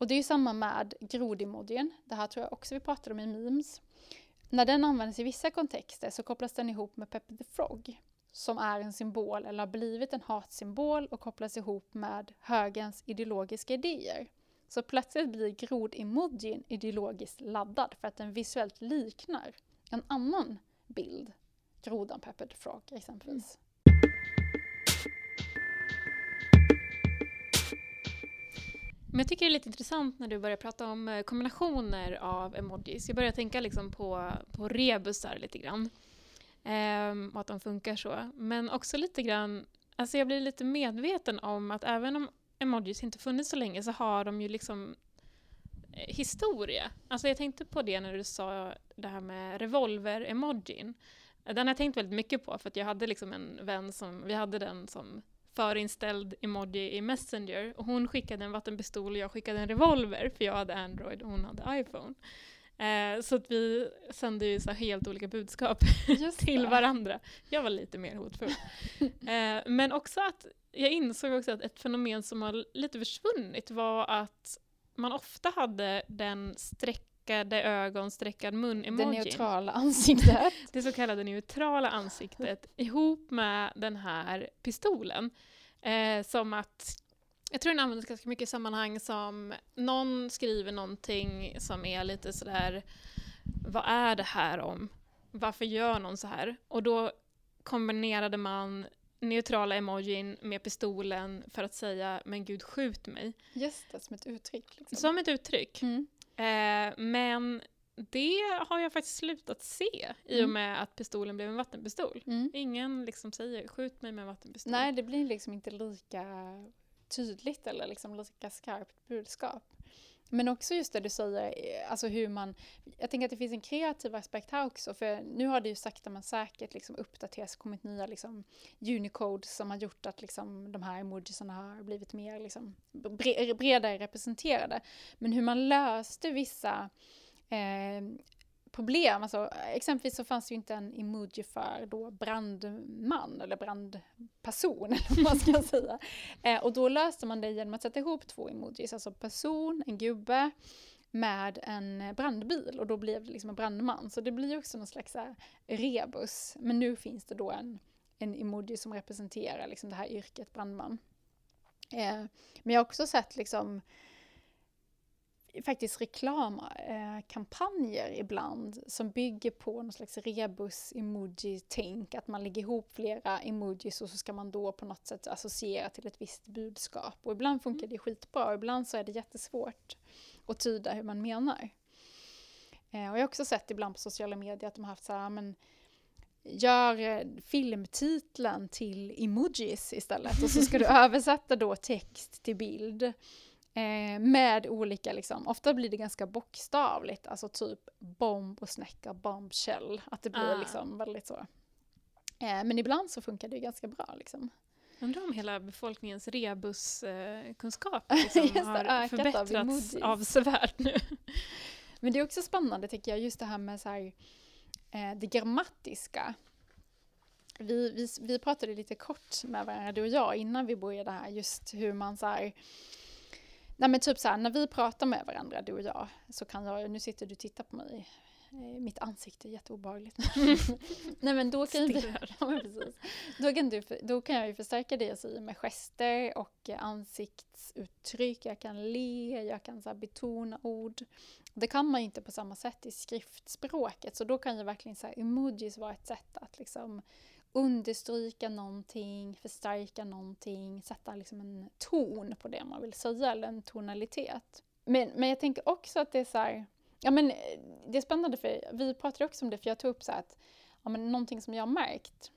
Och det är ju samma med grodemodien. Det här tror jag också vi pratade om i memes. När den används i vissa kontexter så kopplas den ihop med Pepper the Frog som är en symbol eller har blivit en hatsymbol och kopplas ihop med högens ideologiska idéer. Så plötsligt blir grodemojin ideologiskt laddad för att den visuellt liknar en annan bild. Grodan Pepper the Frog exempelvis. Mm. Men jag tycker det är lite intressant när du börjar prata om eh, kombinationer av emojis. Jag börjar tänka liksom på, på rebusar lite grann. Ehm, och att de funkar så. Men också lite grann, alltså jag blir lite medveten om att även om emojis inte funnits så länge så har de ju liksom eh, historia. Alltså jag tänkte på det när du sa det här med revolver-emojin. Den har jag tänkt väldigt mycket på för att jag hade liksom en vän som, vi hade den som förinställd emoji i Messenger och hon skickade en vattenpistol och jag skickade en revolver för jag hade Android och hon hade iPhone. Eh, så att vi sände ju så helt olika budskap till varandra. Jag var lite mer hotfull. eh, men också att jag insåg också att ett fenomen som har lite försvunnit var att man ofta hade den streckade ögon, streckad mun-emojin. Det neutrala ansiktet. det så kallade neutrala ansiktet ihop med den här pistolen. Eh, som att, jag tror den används ganska mycket i sammanhang som någon skriver någonting som är lite sådär, vad är det här om? Varför gör någon så här? Och då kombinerade man neutrala emojin med pistolen för att säga men gud skjut mig. Just det, som ett uttryck. Liksom. Som ett uttryck. Mm. Eh, men det har jag faktiskt slutat se i och mm. med att pistolen blev en vattenpistol. Mm. Ingen liksom säger skjut mig med en vattenpistol. Nej, det blir liksom inte lika tydligt eller liksom lika skarpt budskap. Men också just det du säger, eh, alltså hur man... Jag tänker att det finns en kreativ aspekt här också, för nu har det ju sakta men säkert liksom uppdaterats, kommit nya liksom Unicodes som har gjort att liksom de här emojisarna har blivit mer liksom bredare representerade. Men hur man löste vissa eh, problem. Alltså, exempelvis så fanns det ju inte en emoji för då brandman eller brandperson, eller vad man ska säga. Eh, och då löste man det genom att sätta ihop två emojis, alltså person, en gubbe, med en brandbil och då blev det liksom en brandman. Så det blir också någon slags här, rebus. Men nu finns det då en, en emoji som representerar liksom det här yrket brandman. Eh, men jag har också sett liksom faktiskt reklamkampanjer ibland som bygger på någon slags rebus-emoji-tänk, att man lägger ihop flera emojis och så ska man då på något sätt associera till ett visst budskap. Och ibland funkar det skitbra och ibland så är det jättesvårt att tyda hur man menar. Eh, och jag har också sett ibland på sociala medier att de har haft så här, men gör eh, filmtiteln till emojis istället och så ska du översätta då text till bild. Eh, med olika, liksom, ofta blir det ganska bokstavligt, alltså typ bomb och snäcka, bombshell. Att det blir ah. liksom väldigt så. Eh, men ibland så funkar det ganska bra liksom. Undrar om hela befolkningens rebuskunskap eh, liksom har förbättrats av avsevärt nu. Men det är också spännande tycker jag, just det här med så här, eh, det grammatiska. Vi, vi, vi pratade lite kort med varandra, du och jag, innan vi började här, just hur man så här, Nej men typ såhär, när vi pratar med varandra, du och jag, så kan jag, nu sitter du och tittar på mig eh, mitt ansikte är jätteobehagligt. Nej men då kan, precis. Då, kan du, då kan jag ju förstärka det jag säger med gester och ansiktsuttryck. Jag kan le, jag kan så betona ord. Det kan man ju inte på samma sätt i skriftspråket. Så då kan ju verkligen så här, emojis vara ett sätt att liksom understryka någonting, förstärka någonting, sätta liksom en ton på det man vill säga, eller en tonalitet. Men, men jag tänker också att det är så här, ja men eh, det är spännande för vi pratade också om det, för jag tog upp så här att ja, men någonting som jag har märkt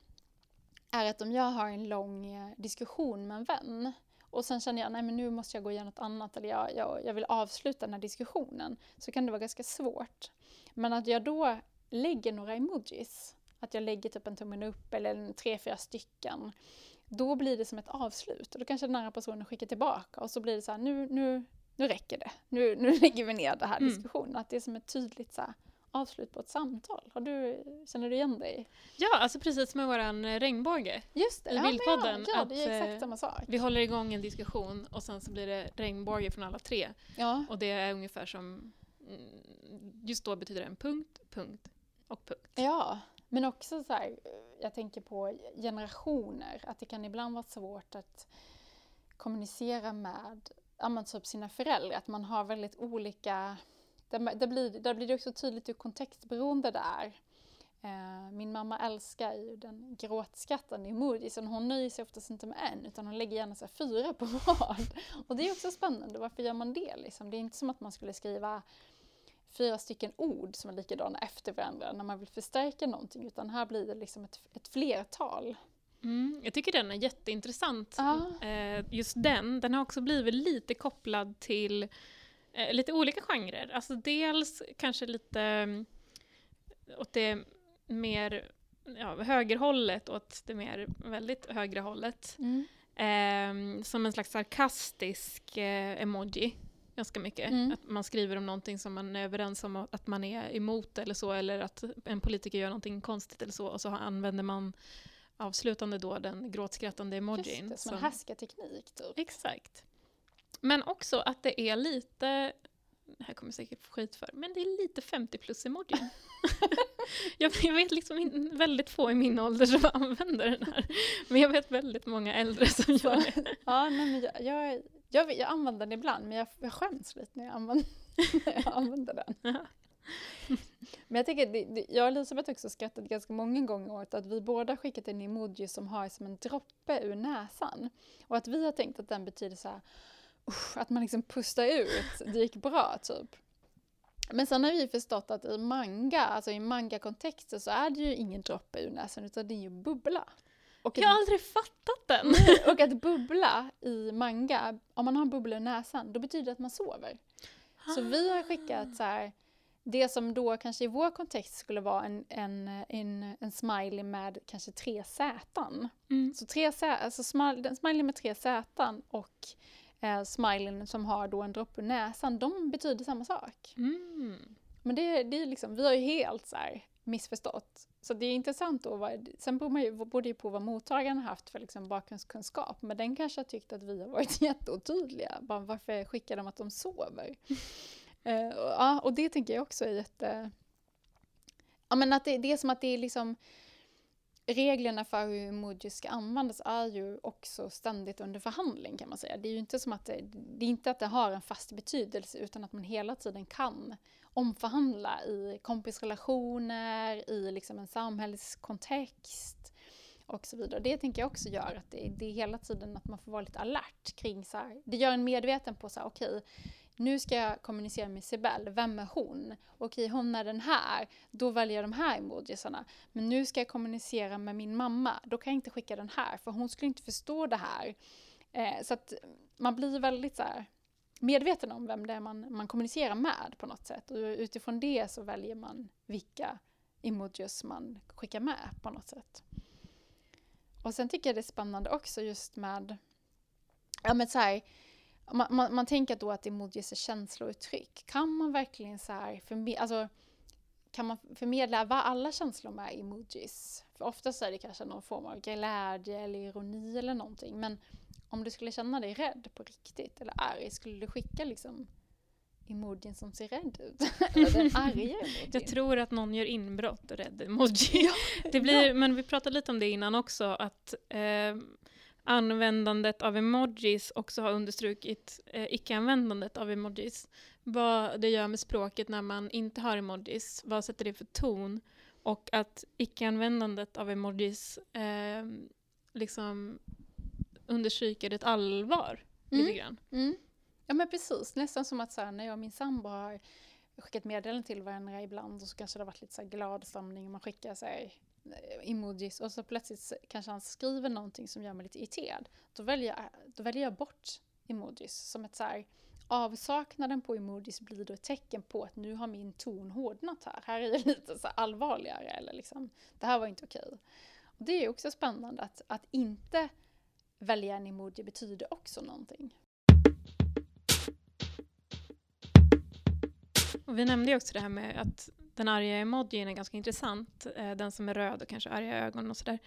är att om jag har en lång eh, diskussion med en vän och sen känner jag nej men nu måste jag gå och göra något annat eller jag, jag, jag vill avsluta den här diskussionen så kan det vara ganska svårt. Men att jag då lägger några emojis, att jag lägger typ en tummen upp eller tre, fyra stycken, då blir det som ett avslut och då kanske den andra personen skickar tillbaka och så blir det så här nu, nu, nu räcker det, nu, nu lägger vi ner den här Mm. diskussionen. Att det är som ett tydligt så här, avslut på ett samtal. Har du, känner du igen dig? Ja, alltså precis som med våran eh, regnbåge. Just det, I ja, bildpodden, Ja, ja, det är att, exakt eh, samma sak. Vi håller igång en diskussion och sen så blir det regnbåge från alla tre. Ja, Och det är ungefär som, mm, just då betyder det en punkt, punkt och punkt. ja, men också så här, jag tänker på generationer, att det kan ibland vara svårt att kommunicera med ja, typ sina föräldrar, att man har väldigt olika, där, blir, där blir det också tydligt hur kontextberoende det är. Eh, min mamma älskar ju den gråtskrattande emojisen. Hon nöjer sig oftast inte med en utan hon lägger gärna så fyra på rad. Och det är också spännande, varför gör man det? Liksom? Det är inte som att man skulle skriva fyra stycken ord som är likadana efter varandra när man vill förstärka någonting utan här blir det liksom ett, ett flertal. Mm, jag tycker den är jätteintressant. Ja. Eh, just den, den har också blivit lite kopplad till eh, lite olika genrer. Alltså dels kanske lite mm, åt det mer ja, högerhållet, åt det mer väldigt högra hållet. Eh, som en slags sarkastisk eh, emoji. Ganska mycket. Mm. Att man skriver om någonting som man är överens om att man är emot eller så, eller att en politiker gör någonting konstigt eller så, och så använder man avslutande då den gråtskrattande Just emojin. det, som en härskarteknik typ. Exakt. Men också att det är lite, det här kommer jag säkert få skit för, men det är lite 50 plus emojin. jag, jag vet liksom in, väldigt få i min ålder som använder den här. Men jag vet väldigt många äldre som gör det. Ja, nej, men jag, jag, jag, jag använder den ibland men jag, jag skäms lite när jag använder, när jag använder den. Ja. Men jag tänker, det, det, jag och Elisabeth också skrattat ganska många gånger åt att vi båda skickat en emoji som har som en droppe ur näsan. Och att vi har tänkt att den betyder så här, att man liksom pustar ut, det gick bra typ. Men sen har vi förstått att i manga, alltså i manga-kontexter så är det ju ingen droppe ur näsan utan det är ju bubbla. Och Jag har aldrig fattat den. och att bubbla i manga, om man har en bubbla i näsan, då betyder det att man sover. Så vi har skickat så här, det som då kanske i vår kontext skulle vara en, en, en, en smiley med kanske tre sätan. Mm. Så tre sä, alltså smiley med tre sätan och eh, smileyn som har då en droppe ur näsan, de betyder samma sak. Mm. Men det, det är liksom, vi har ju helt så här missförstått. Så det är intressant då, vad, sen beror man ju, beror ju på vad mottagaren har haft för liksom bakgrundskunskap. Men den kanske har tyckt att vi har varit jätteotydliga. Bara, varför skickar de att de sover? Eh, och, ja, och det tänker jag också är jätte... Ja men att det, det är som att det är liksom... Reglerna för hur emojis ska användas är ju också ständigt under förhandling kan man säga. Det är ju inte som att det, det är inte att det har en fast betydelse utan att man hela tiden kan omförhandla i kompisrelationer, i liksom en samhällskontext och så vidare. Det tänker jag också gör att det, det är hela tiden att man får vara lite alert kring så här. Det gör en medveten på så här, okej, nu ska jag kommunicera med Sibel, vem är hon? Okej, hon är den här, då väljer jag de här emojisarna. Men nu ska jag kommunicera med min mamma, då kan jag inte skicka den här, för hon skulle inte förstå det här. Eh, så att man blir väldigt så här, medveten om vem det är man, man kommunicerar med på något sätt. Och utifrån det så väljer man vilka emojis man skickar med på något sätt. Och sen tycker jag det är spännande också just med, ja men så här, man, man, man tänker då att emojis är känslouttryck. Kan man verkligen så här förmedla, alltså, kan man förmedla vad alla känslor med emojis? För oftast är det kanske någon form av glädje eller ironi eller någonting. Men om du skulle känna dig rädd på riktigt eller arg, skulle du skicka liksom emojin som ser rädd ut. Eller den arga emojin. Jag tror att någon gör inbrott och rädd emoji. det blir, Men vi pratade lite om det innan också, att eh, användandet av emojis också har understrukit eh, icke-användandet av emojis. Vad det gör med språket när man inte har emojis, vad sätter det för ton? Och att icke-användandet av emojis eh, liksom understryker ett allvar mm. lite grann. Mm. Ja men precis, nästan som att så här, när jag och min sambo har skickat meddelanden till varandra ibland och så kanske det har varit lite så glad stämning och man skickar så här, emojis och så plötsligt kanske han skriver någonting som gör mig lite irriterad. Då väljer jag, då väljer jag bort emojis som ett så här, avsaknaden på emojis blir då ett tecken på att nu har min ton hårdnat här. Här är det lite så allvarligare eller liksom, det här var inte okej. Och det är också spännande att, att inte välja en emoji betyder också någonting. Och vi nämnde ju också det här med att den arga emojin är ganska intressant, eh, den som är röd och kanske arga ögon och sådär.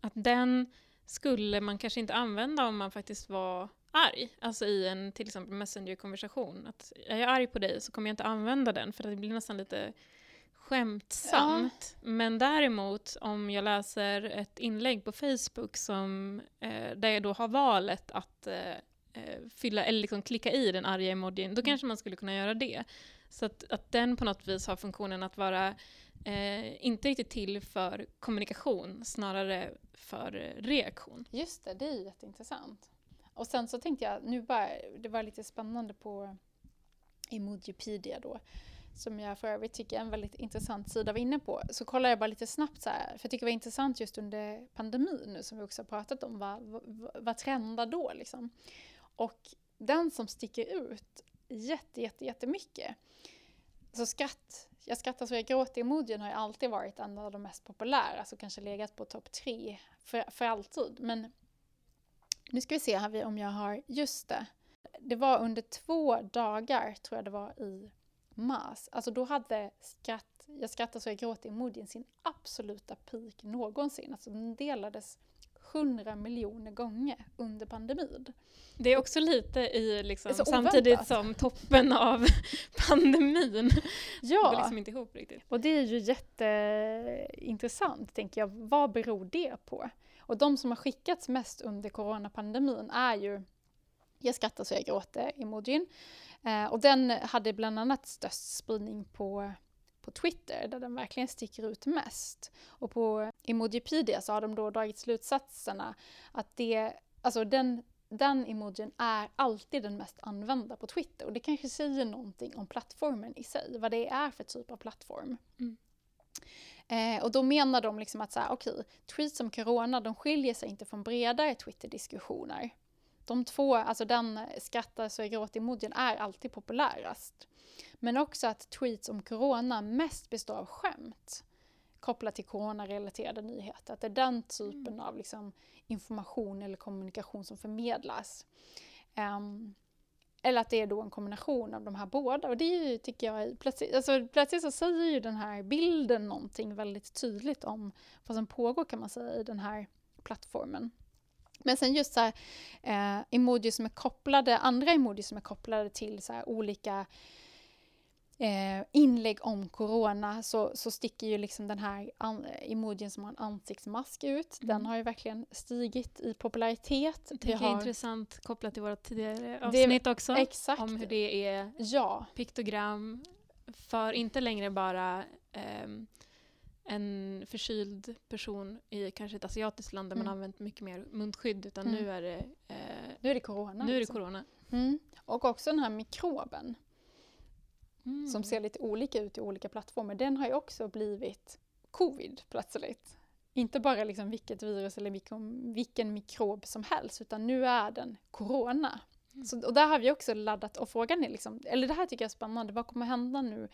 Att den skulle man kanske inte använda om man faktiskt var arg, alltså i en till exempel Messenger-konversation. Att är jag arg på dig så kommer jag inte använda den för det blir nästan lite skämtsamt. Ja. Men däremot om jag läser ett inlägg på Facebook som, eh, där jag då har valet att eh, eh fylla, eller liksom klicka i den arga emojin, då mm. kanske man skulle kunna göra det. Så att, att den på något vis har funktionen att vara eh, inte riktigt till för kommunikation, snarare för reaktion. Just det, det är jätteintressant. Och sen så tänkte jag, nu bara, det var lite spännande på Emojipedia då, som jag för övrigt tycker är en väldigt intressant sida var inne på, så kollade jag bara lite snabbt så här, för jag tycker det var intressant just under pandemin nu som vi också har pratat om, vad, vad, vad trendar då liksom? Och den som sticker ut jätte, jätte, jättemycket, så skratt, jag skrattar så jag gråter-emojin har ju alltid varit en av de mest populära, så kanske legat på topp tre för, för alltid. Men nu ska vi se här om jag har, just det. Det var under två dagar, tror jag det var i mars. Alltså då hade skratt, jag skrattar så jag gråter-emojin sin absoluta peak någonsin. Alltså den delades 100 miljoner gånger under pandemin. Det är också lite i liksom, samtidigt som toppen av pandemin. Ja, det går liksom inte ihop riktigt. Och det är ju jätteintressant, tänker jag. Vad beror det på? Och de som har skickats mest under coronapandemin är ju Jag skrattar så jag gråter, emojin. Eh, och den hade bland annat störst spridning på på Twitter där den verkligen sticker ut mest. Och på Emojipedia så har de då dragit slutsatserna att det, alltså den, den emojin är alltid den mest använda på Twitter och det kanske säger någonting om plattformen i sig, vad det är för typ av plattform. Mm. Eh, och då menar de liksom att så här, okej, tweets om corona, de skiljer sig inte från bredare Twitter-diskussioner. De två, alltså den skrattar så jag gråter-emojin är alltid populärast. Men också att tweets om corona mest består av skämt kopplat till coronarelaterade nyheter. Att det är den typen mm. av liksom, information eller kommunikation som förmedlas. Um, eller att det är då en kombination av de här båda. Och det är ju, tycker jag, plötsligt, alltså, plötsligt så säger ju den här bilden någonting väldigt tydligt om vad som pågår kan man säga i den här plattformen. Men sen just så här, eh, emojis som är kopplade, andra emojis som är kopplade till så här, olika eh, inlägg om corona så, så sticker ju liksom den här an, emojin som har en ansiktsmask ut. Mm. Den har ju verkligen stigit i popularitet. Det är intressant kopplat till våra tidigare avsnitt det, också. Exakt. Om hur det är ja. piktogram för inte längre bara eh, en förkyld person i kanske ett asiatiskt land där mm. man använt mycket mer munskydd utan mm. nu är det eh, Nu är det corona. Nu är det liksom. corona. Mm. Och också den här mikroben mm. som ser lite olika ut i olika plattformar, den har ju också blivit covid plötsligt. Inte bara liksom vilket virus eller vilken, vilken mikrob som helst, utan nu är den corona. Mm. Så, och där har vi också laddat, och frågan är liksom, eller det här tycker jag är spännande, vad kommer hända nu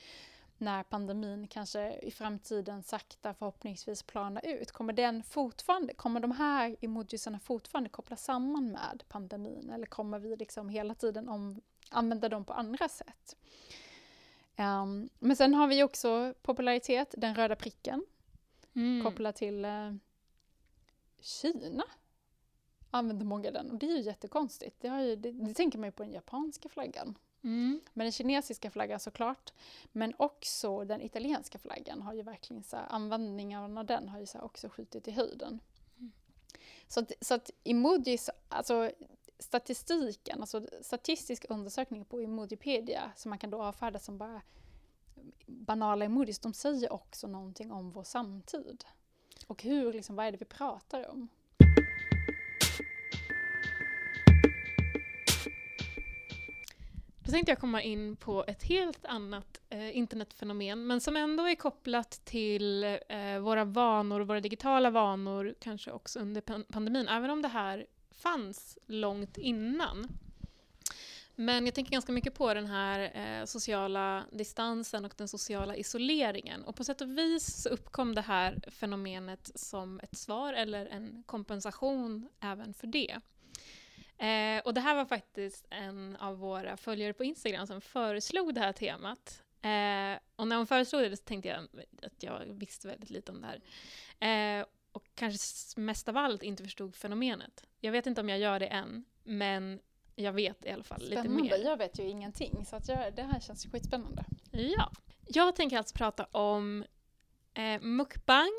när pandemin kanske i framtiden sakta förhoppningsvis planar ut? Kommer, den fortfarande, kommer de här emojisarna fortfarande kopplas samman med pandemin eller kommer vi liksom hela tiden om, använda dem på andra sätt? Um, men sen har vi också popularitet, den röda pricken. Mm. Kopplat till uh, Kina. Använder många den och det är ju jättekonstigt. Det, ju, det, det tänker man ju på den japanska flaggan. Mm. Men den kinesiska flaggan såklart, men också den italienska flaggan har ju verkligen så här, användningen av den har ju så också skjutit i höjden. Mm. Så att, så att emojis, alltså statistiken, alltså statistiska undersökningar på Emojipedia som man kan då avfärda som bara banala emojis, de säger också någonting om vår samtid. Och hur, liksom, vad är det vi pratar om? Då tänkte jag komma in på ett helt annat eh, internetfenomen, men som ändå är kopplat till eh, våra vanor, våra digitala vanor, kanske också under pandemin, även om det här fanns långt innan. Men jag tänker ganska mycket på den här eh, sociala distansen och den sociala isoleringen. Och på sätt och vis så uppkom det här fenomenet som ett svar eller en kompensation även för det. Eh, och det här var faktiskt en av våra följare på Instagram som föreslog det här temat. Eh, och när hon föreslog det så tänkte jag att jag visste väldigt lite om det här. Eh, och kanske mest av allt inte förstod fenomenet. Jag vet inte om jag gör det än, men jag vet i alla fall spännande. lite mer. Jag vet ju ingenting, så att jag, det här känns skitspännande. Ja. Jag tänker alltså prata om eh, mukbang,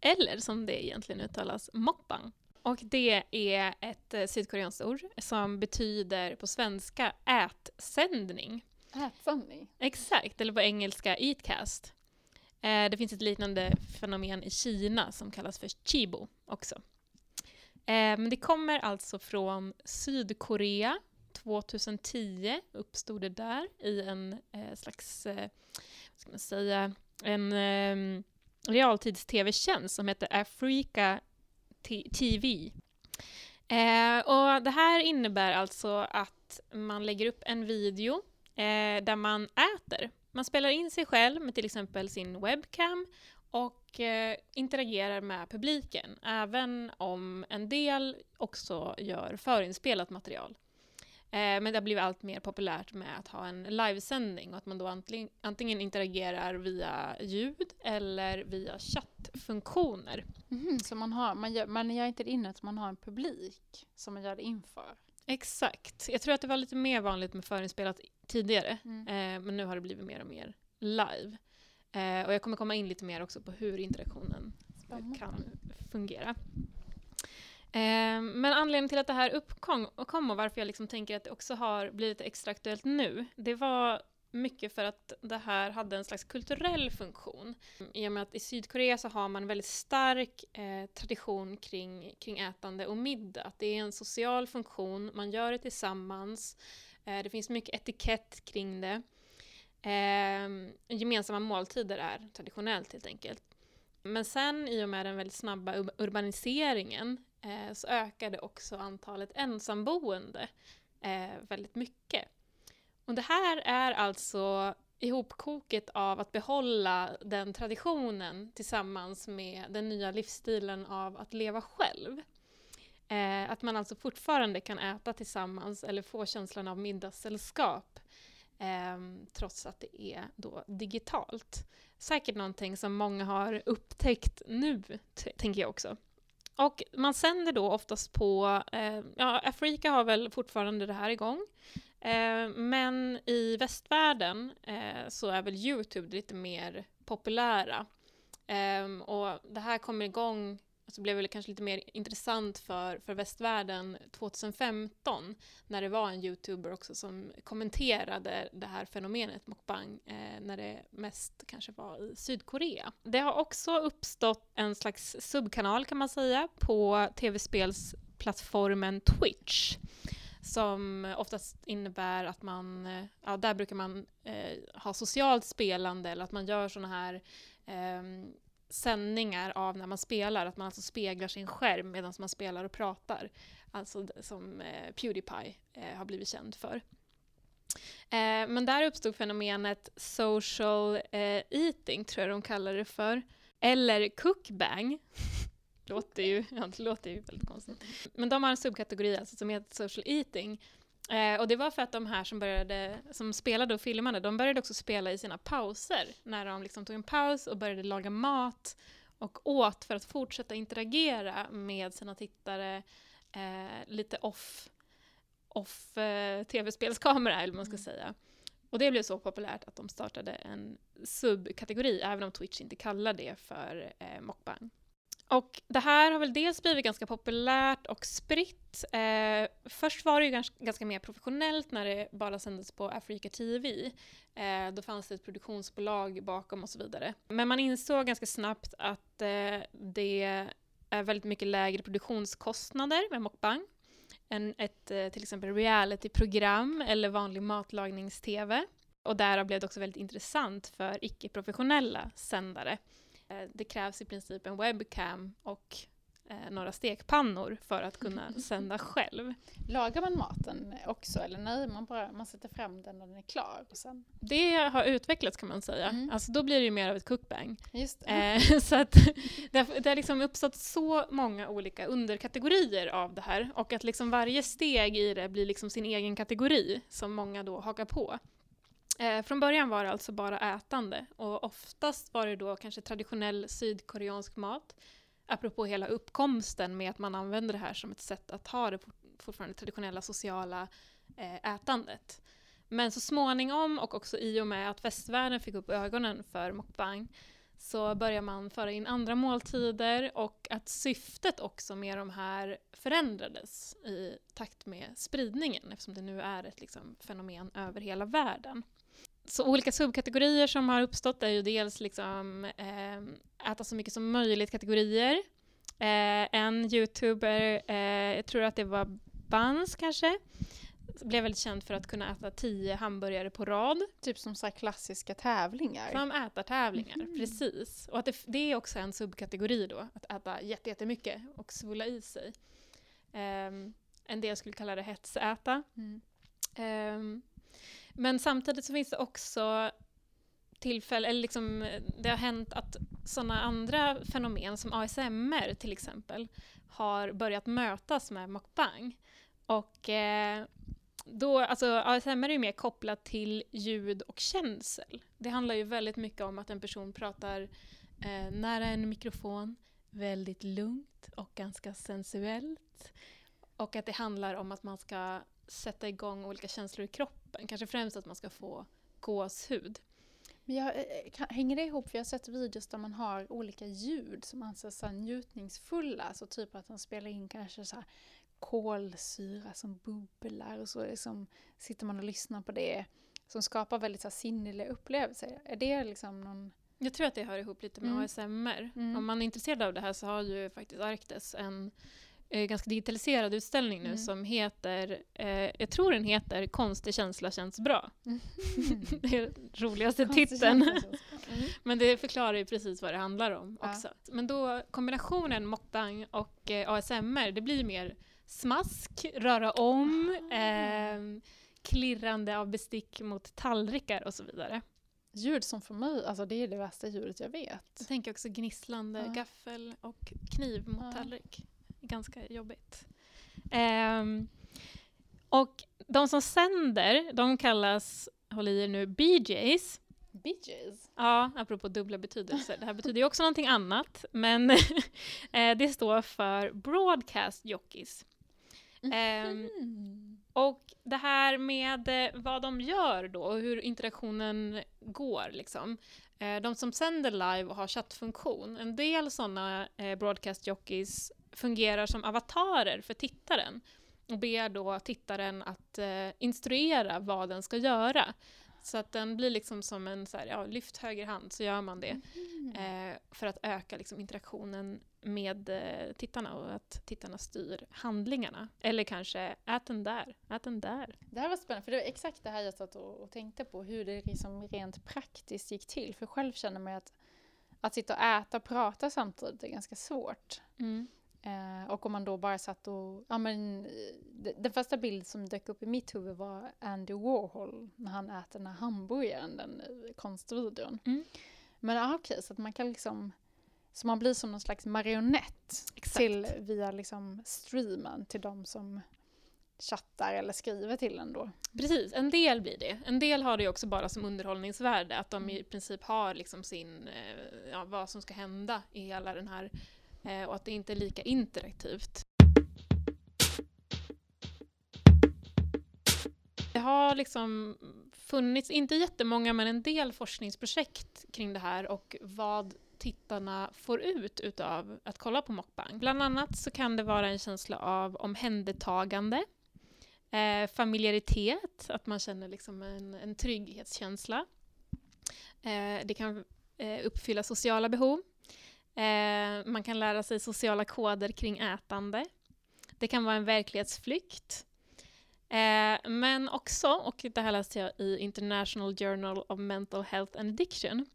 eller som det egentligen uttalas, mokbang. Och det är ett eh, sydkoreanskt ord som betyder på svenska ätsändning. Ätsändning? Exakt, eller på engelska eatcast. Eh, det finns ett liknande fenomen i Kina som kallas för chibo också. Eh, men det kommer alltså från Sydkorea. 2010 uppstod det där i en eh, slags, eh, vad ska man säga, en eh, realtids-tv-tjänst som heter Afrika TV. Eh, och det här innebär alltså att man lägger upp en video eh, där man äter. Man spelar in sig själv med till exempel sin webcam och eh, interagerar med publiken, även om en del också gör förinspelat material. Eh, men det har blivit allt mer populärt med att ha en livesändning och att man då antingen, antingen interagerar via ljud eller via chattfunktioner. Mm, så man, har, man, gör, man gör inte det innan, man har en publik som man gör det inför? Exakt. Jag tror att det var lite mer vanligt med förinspelat tidigare, mm. eh, men nu har det blivit mer och mer live. Eh, och jag kommer komma in lite mer också på hur interaktionen Spännande. kan fungera. Eh, men anledningen till att det här uppkom och, kom och varför jag liksom tänker att det också har blivit extra aktuellt nu, det var mycket för att det här hade en slags kulturell funktion. I och med att i Sydkorea så har man en väldigt stark eh, tradition kring, kring ätande och middag. Att det är en social funktion, man gör det tillsammans. Eh, det finns mycket etikett kring det. Eh, gemensamma måltider är traditionellt helt enkelt. Men sen i och med den väldigt snabba urbaniseringen eh, så ökade också antalet ensamboende eh, väldigt mycket. Och det här är alltså ihopkoket av att behålla den traditionen tillsammans med den nya livsstilen av att leva själv. Eh, att man alltså fortfarande kan äta tillsammans eller få känslan av middagssällskap eh, trots att det är då digitalt. Säkert någonting som många har upptäckt nu, tänker jag också. Och man sänder då oftast på, eh, ja, Afrika har väl fortfarande det här igång, eh, men i västvärlden eh, så är väl Youtube lite mer populära. Ehm, och det här kommer igång så blev det kanske lite mer intressant för, för västvärlden 2015 när det var en youtuber också som kommenterade det här fenomenet mukbang eh, när det mest kanske var i Sydkorea. Det har också uppstått en slags subkanal kan man säga på tv-spelsplattformen Twitch som oftast innebär att man, eh, ja där brukar man eh, ha socialt spelande eller att man gör sådana här eh, sändningar av när man spelar, att man alltså speglar sin skärm medan man spelar och pratar. Alltså som eh, Pewdiepie eh, har blivit känd för. Eh, men där uppstod fenomenet social eh, eating, tror jag de kallar det för. Eller cookbang. låter ju, ja, det låter ju väldigt konstigt. Men de har en subkategori alltså, som heter social eating Eh, och det var för att de här som, började, som spelade och filmade, de började också spela i sina pauser. När de liksom tog en paus och började laga mat och åt för att fortsätta interagera med sina tittare eh, lite off, off eh, tv-spelskamera eller vad man ska Mm. säga. Och det blev så populärt att de startade en subkategori, även om Twitch inte kallar det för eh, mukbang. Och det här har väl dels blivit ganska populärt och spritt. Eh, först var det ju ganska, ganska mer professionellt när det bara sändes på Africa TV. Eh, då fanns det ett produktionsbolag bakom och så vidare. Men man insåg ganska snabbt att eh, det är väldigt mycket lägre produktionskostnader med mukbang än ett eh, till exempel realityprogram eller vanlig matlagnings-TV. Och därav blev det också väldigt intressant för icke-professionella sändare. Eh, Det krävs i princip en webcam och eh, några stekpannor för att kunna sända själv. Lagar man maten också eller nej, man bara man sätter fram den när den är klar och sen... Det har utvecklats kan man säga. Mm. Alltså då blir det ju mer av ett cookbang. Just det. Eh, så att det har, det har liksom uppstått så många olika underkategorier av det här och att liksom varje steg i det blir liksom sin egen kategori som många då hakar på. Eh, från början var det alltså bara ätande och oftast var det då kanske traditionell sydkoreansk mat apropå hela uppkomsten med att man använder det här som ett sätt att ha det fortfarande traditionella sociala eh, ätandet. Men så småningom och också i och med att västvärlden fick upp ögonen för mukbang så börjar man föra in andra måltider och att syftet också med de här förändrades i takt med spridningen eftersom det nu är ett liksom, fenomen över hela världen. Så olika subkategorier som har uppstått är ju dels liksom, eh, äta så mycket som möjligt-kategorier. Eh, en youtuber, eh, jag tror att det var Buns kanske, blev väldigt känd för att kunna äta tio hamburgare på rad. Typ som så klassiska tävlingar. Som ätartävlingar, Mhm. precis. Och att det, det är också en subkategori då, att äta jätte- jättemycket och svulla i sig. Ehm, en del skulle kalla det hetsäta. Mm. Ehm, men samtidigt så finns det också tillfälle, eller liksom, det har hänt att sådana andra fenomen som ASMR till exempel har börjat mötas med mukbang. Och eh, då, alltså ASMR är ju mer kopplat till ljud och känsel. Det handlar ju väldigt mycket om att en person pratar eh, nära en mikrofon, väldigt lugnt och ganska sensuellt. Och att det handlar om att man ska sätta igång olika känslor i kroppen. Kanske främst att man ska få gåshud. Men jag, eh, kan, hänger det ihop? För jag har sett videos där man har olika ljud som anses så njutningsfulla. Så typ att de spelar in kanske så kolsyra som bubblar och så liksom sitter man och lyssnar på det. Som skapar väldigt så sinnliga upplevelser. Är det liksom någon... Jag tror att det hör ihop lite med Mm. ASMR. Mm. Om man är intresserad av det här så har ju faktiskt Arktis en eh, ganska digitaliserad utställning nu Mm. som heter, eh, jag tror den heter Konstig känsla känns bra. det är roligaste Konstig titeln. Mm. Men det förklarar ju precis vad det handlar om Ja. också. Men då kombinationen mukbang och eh, ASMR, det blir mer smask, röra om, ehm, klirrande av bestick mot tallrikar och så vidare. Ljud som för mig, alltså det är det värsta ljudet jag vet. Jag tänker också gnisslande Ja. gaffel och kniv mot Ja. tallrik. Ganska jobbigt. Ehm, och de som sänder, de kallas, håll i er nu, BJs. BJs. Ja, apropå dubbla betydelser. Det här betyder ju också någonting annat, men eh, det står för Broadcast Jockeys. Mm. och det här med eh, vad de gör då och hur interaktionen går liksom. Eh, de som sänder live och har chattfunktion, en del sådana broadcast jockeys fungerar som avatarer för tittaren och ber då tittaren att eh, instruera vad den ska göra. Så att den blir liksom som en så här, ja, lyft höger hand så gör man det. Mm. Eh, för att öka liksom, interaktionen med eh, tittarna och att tittarna styr handlingarna. Eller kanske, ät den där, ät den där. Det här var spännande, för det var exakt det här jag satt och, och tänkte på, hur det liksom rent praktiskt gick till. För själv känner man att, att sitta och äta och prata samtidigt är ganska svårt. Eh, och om man då bara satt och, ja men, de- den första bild som dök upp i mitt huvud var Andy Warhol när han äter den här hamburgaren, den eh, konstvideon. Mm. Men ja, okej, så att man kan liksom, så man blir som någon slags marionett Exakt. till via liksom streamen till de som chattar eller skriver till en då. Precis, en del blir det. En del har det också bara som underhållningsvärde, att de i princip har liksom sin, eh, ja, vad som ska hända i hela den här, Eh, och att det inte är lika interaktivt. Det har liksom funnits, inte jättemånga, men en del forskningsprojekt kring det här och vad tittarna får ut utav att kolla på Mockbang. Bland annat så kan det vara en känsla av omhändertagande, eh, familjaritet, att man känner liksom en, en trygghetskänsla. Eh, det kan eh, uppfylla sociala behov. Eh, man kan lära sig sociala koder kring ätande. Det kan vara en verklighetsflykt. Eh, men också, och det här läste jag i International Journal of Mental Health and Addiction,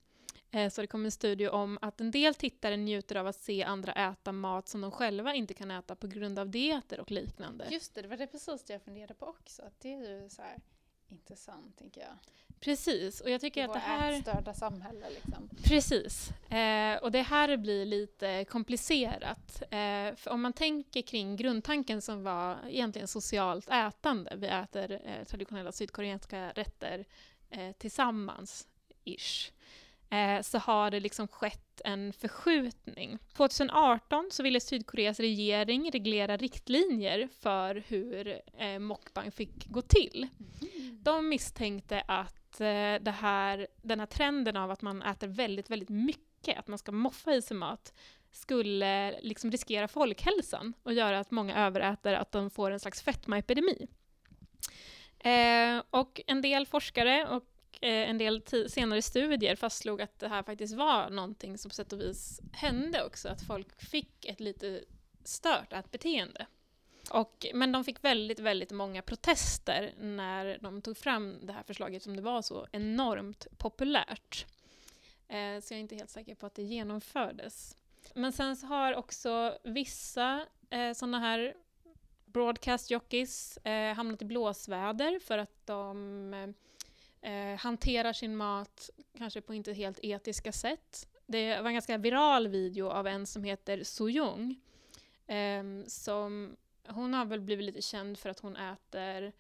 eh, så det kom en studie om att en del tittare njuter av att se andra äta mat som de själva inte kan äta på grund av dieter och liknande. Just det, det var det precis det jag funderade på också. Att det är ju så här intressant, tänker jag. Precis, och jag tycker I att det här... ätstörda samhälle liksom. Precis. Eh, och det här blir lite komplicerat. Eh, för om man tänker kring grundtanken som var egentligen socialt ätande, vi äter eh, traditionella sydkoreanska rätter eh, tillsammans, ish, eh, så har det liksom skett en förskjutning. 2018 så ville Sydkoreas regering reglera riktlinjer för hur eh, mukbang fick gå till. De misstänkte att eh, här, den här trenden av att man äter väldigt, väldigt mycket, att man ska moffa i sig mat, skulle liksom riskera folkhälsan och göra att många överäter, att de får en slags fetmaepidemi. Eh, och en del forskare och Eh, en del senare studier fastslog att det här faktiskt var någonting som på sätt och vis hände också, att folk fick ett lite stört beteende. Och, men de fick väldigt, väldigt många protester när de tog fram det här förslaget som det var så enormt populärt. Eh, så jag är inte helt säker på att det genomfördes. Men sen så har också vissa eh, sådana här broadcast jockeys eh, hamnat i blåsväder för att de eh, eh, hanterar sin mat kanske på inte helt etiska sätt. Det var en ganska viral video av en som heter Sojung eh, som hon har väl blivit lite känd för att hon äter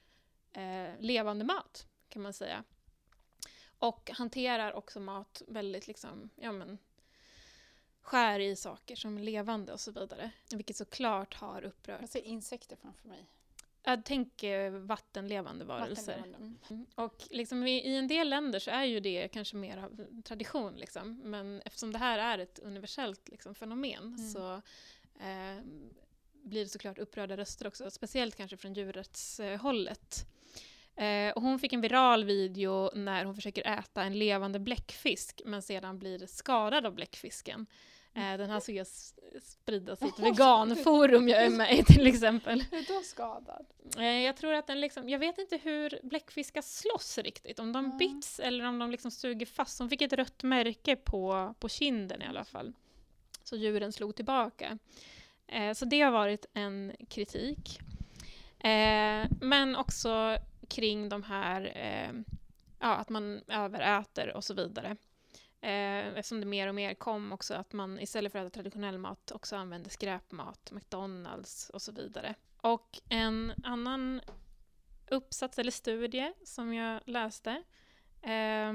eh, levande mat, kan man säga. Och hanterar också mat väldigt liksom, ja men, skär i saker som är levande och så vidare. Vilket såklart har upprört. Jag ser insekter framför mig. Jag tänker vattenlevande varelser. Vattenlevande. Mm. Och liksom i, i en del länder så är ju det kanske mer av tradition, liksom. men eftersom det här är ett universellt liksom, fenomen Mm. så eh, blir det såklart upprörda röster också, speciellt kanske från djurrättshållet. Eh, och hon fick en viral video när hon försöker äta en levande bläckfisk men sedan blir skadad av bläckfisken. Eh, den här såg jag s- spridas i ett veganforum jag är med i till exempel. Hur då skadad? Eh, jag tror att den liksom, jag vet inte hur bläckfiskar slåss riktigt, om de Ja. bits eller om de liksom suger fast. Hon fick ett rött märke på, på kinden i alla fall. Så djuren slog tillbaka. Eh, så det har varit en kritik. Men också kring de här, ja, att man överäter och så vidare. Eh, eftersom det mer och mer kom också att man istället för att äta traditionell mat också använde skräpmat, McDonalds och så vidare. Och en annan uppsats eller studie som jag läste eh,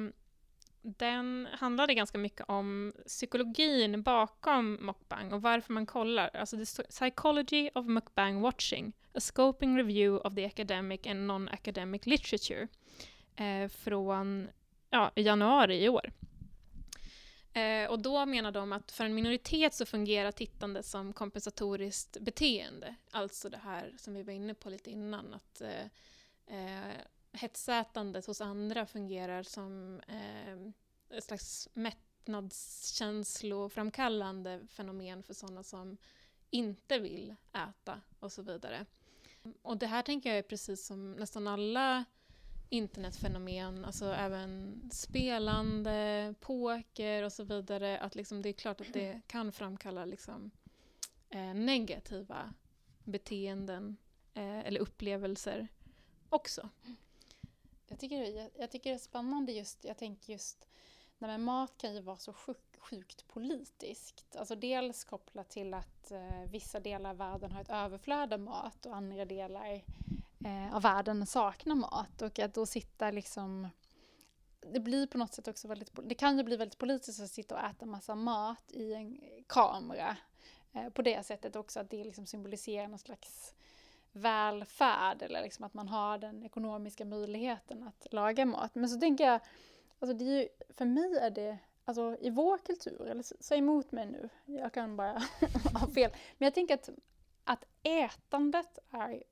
den handlade ganska mycket om psykologin bakom mukbang och varför man kollar. Alltså the psychology of mukbang watching, a scoping review of the academic and non-academic literature eh, från ja, januari i år. Eh, och då menar de att för en minoritet så fungerar tittande som kompensatoriskt beteende. Alltså det här som vi var inne på lite innan, att eh, eh, hetsätandet hos andra fungerar som eh, ett slags mättnadskänsloframkallande fenomen för sådana som inte vill äta och så vidare. Och det här tänker jag är precis som nästan alla internetfenomen, alltså även spelande, poker och så vidare, att liksom det är klart att det kan framkalla liksom, eh, negativa beteenden eh, eller upplevelser också. Jag tycker, det är, jag tycker det är spännande just, jag tänker just, nej men mat kan ju vara så sjuk, sjukt politiskt. Alltså dels kopplat till att eh, vissa delar av världen har ett överflöd av mat och andra delar eh, av världen saknar mat. Och att då sitta liksom, det blir på något sätt också väldigt, det kan ju bli väldigt politiskt att sitta och äta massa mat i en kamera. Eh, på det sättet också att det liksom symboliserar någon slags välfärd eller liksom att man har den ekonomiska möjligheten att laga mat. Men så tänker jag, alltså det är ju, för mig är det, alltså i vår kultur, eller säg emot mig nu, jag kan bara ha fel, men jag tänker att, att ätandet är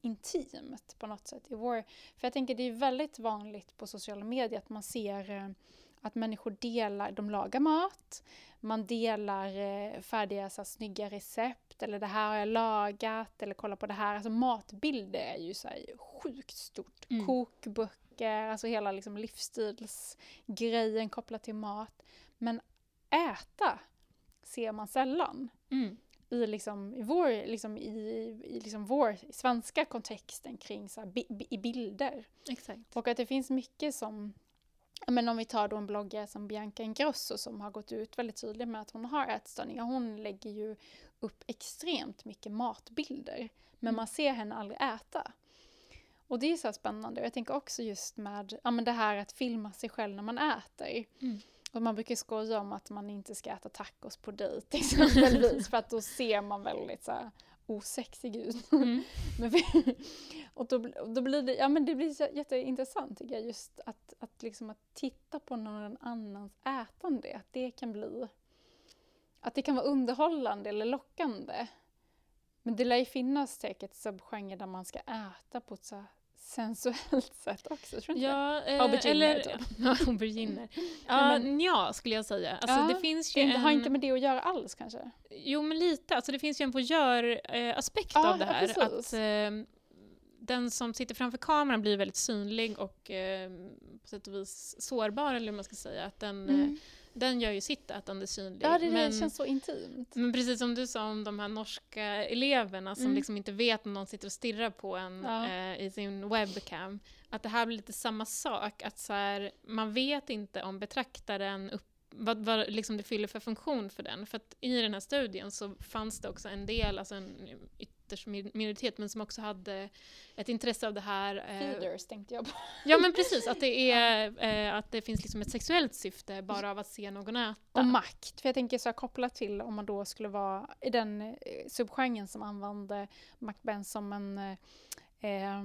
intimt på något sätt i vår, för jag tänker det är väldigt vanligt på sociala medier att man ser eh, att människor delar, de lagar mat, man delar eh, färdiga så här, snygga recept eller det här har jag lagat eller kolla på det här. Alltså matbilder är ju så här, sjukt stort. Mm. Kokböcker, alltså hela liksom, livsstilsgrejen kopplat till mat. Men äta ser man sällan. Mm. I, liksom, i vår, liksom, i, i liksom vår svenska kontexten kring så här, bi, i bilder. Exakt. Och att det finns mycket som men om vi tar då en bloggare som Bianca Ingrosso som har gått ut väldigt tydligt med att hon har ätstörningar. Hon lägger ju upp extremt mycket matbilder. Men mm. man ser henne aldrig äta. Och det är så spännande. Jag tänker också just med ja, men det här att filma sig själv när man äter. Mm. Och man brukar skoja om att man inte ska äta tacos på dejt exempelvis. för att då ser man väldigt så här, osexig ut. Mm. och då, då, blir det, ja, men det blir jätteintressant tycker jag, just att, att, liksom att titta på någon annans ätande. Att det kan bli att det kan vara underhållande eller lockande. Men det lär ju finnas säkert subgenrer där man ska äta på ett så sensuellt sätt också, tror inte ja, eh, Auberginer, typ. Ja, auberginer. ja, men, ja, skulle jag säga. Alltså, ja, det finns ju det en... har inte med det att göra alls kanske? Jo, men lite. Alltså, det finns ju en voyeur-aspekt ja, av det här. Ja, att eh, den som sitter framför kameran blir väldigt synlig och eh, på sätt och vis sårbar, eller hur man ska säga. Att den, mm. Den gör ju sitt ätande synligt. Ja, det, men, det känns så intimt. Men precis som du sa om de här norska eleverna som mm. liksom inte vet om någon sitter och stirrar på en ja. eh, i sin webcam. Att det här blir lite samma sak, att så här, man vet inte om betraktaren upp vad, vad liksom det fyller för funktion för den. För att i den här studien så fanns det också en del, alltså en ytterst minoritet, men som också hade ett intresse av det här. Eh, Feeders tänkte jag på. Ja men precis, att det, är, eh, att det finns liksom ett sexuellt syfte bara av att se någon äta. Och makt, för jag tänker så här kopplat till om man då skulle vara i den eh, subgenren som använde Macben som en eh,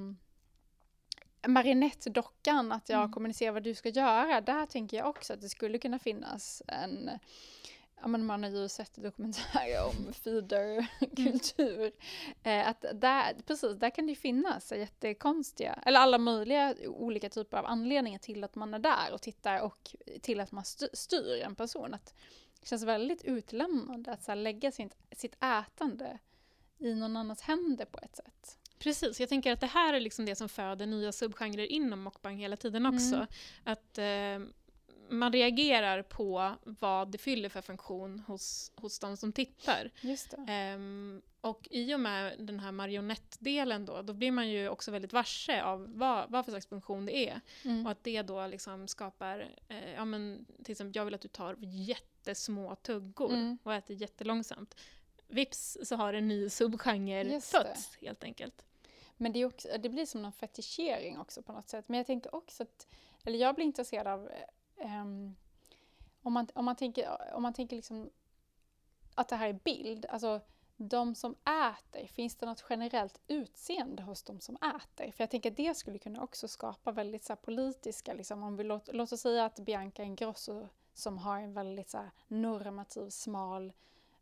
marionettdockan, att jag mm. kommunicerar vad du ska göra, där tänker jag också att det skulle kunna finnas en Ja, men man har ju sett dokumentärer om feederkultur. Mm. att där, precis, där kan det finnas jättekonstiga, eller alla möjliga olika typer av anledningar till att man är där och tittar och till att man styr en person. Att det känns väldigt utlämnande att så lägga sitt, sitt ätande i någon annans händer på ett sätt. Precis, jag tänker att det här är liksom det som föder nya subgenrer inom mukbang hela tiden också. Mm. Att eh, man reagerar på vad det fyller för funktion hos, hos de som tittar. Just um, och i och med den här marionettdelen då, då blir man ju också väldigt varse av vad, vad för slags funktion det är. Mm. Och att det då liksom skapar, eh, ja men till exempel jag vill att du tar jättesmå tuggor mm. och äter jättelångsamt. Vips så har en ny subgenre fötts helt enkelt. Men det, också, det, blir som en fetischering också på något sätt. Men jag tänker också att, eller jag blir intresserad av um, om, man, om man tänker, om man tänker liksom att det här är bild, alltså de som äter, finns det något generellt utseende hos de som äter? För jag tänker att det skulle kunna också skapa väldigt så politiska, liksom, om vi låt, låt oss säga att Bianca Ingrosso som har en väldigt så normativ, smal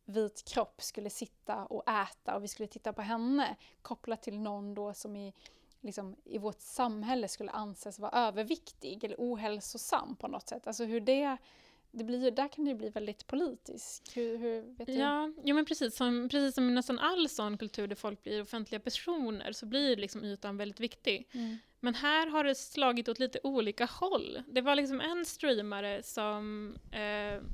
vit kropp skulle sitta och äta och vi skulle titta på henne kopplat till någon då som i, liksom, i vårt samhälle skulle anses vara överviktig eller ohälsosam på något sätt. Alltså hur det det blir, där kan det bli väldigt politiskt. Hur, hur vet du? Ja, ja, men precis som, precis som i nästan all sån kultur där folk blir offentliga personer så blir liksom ytan väldigt viktig. Mm. Men här har det slagit åt lite olika håll. Det var liksom en streamare som eh,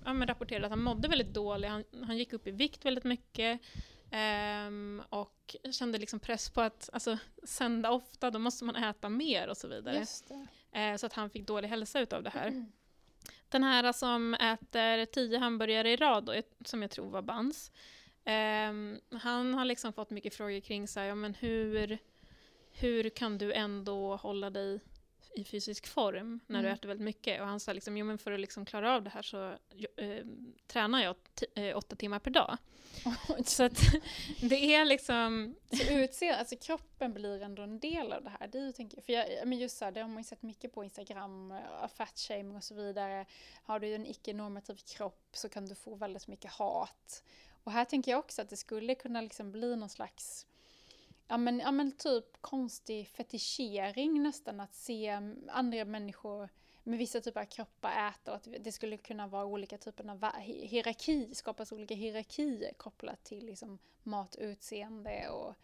ja, rapporterade att han mådde väldigt dåligt, han, han gick upp i vikt väldigt mycket eh, och kände liksom press på att alltså, sända ofta, då måste man äta mer och så vidare. Eh, så att han fick dålig hälsa utav det här. Mm. Den här som äter tio hamburgare i rad, då, som jag tror var Bans, um, han har liksom fått mycket frågor kring så här, ja, men hur, hur kan du ändå hålla dig i fysisk form när du Mm. äter väldigt mycket. Och han sa liksom, jo men för att liksom klara av det här så eh, tränar jag eh, åtta timmar per dag. Så att det är liksom, Så utseende, alltså kroppen blir ändå en del av det här. Det är ju, tänker, för jag, men just så här, det har man ju sett mycket på Instagram, eh, fatshaming och så vidare. Har du en icke-normativ kropp så kan du få väldigt mycket hat. Och här tänker jag också att det skulle kunna liksom bli någon slags Ja men, ja men typ konstig fetischering nästan att se andra människor med vissa typer av kroppar äta och att det skulle kunna vara olika typer av hierarki, skapas olika hierarkier kopplat till liksom mat, utseende och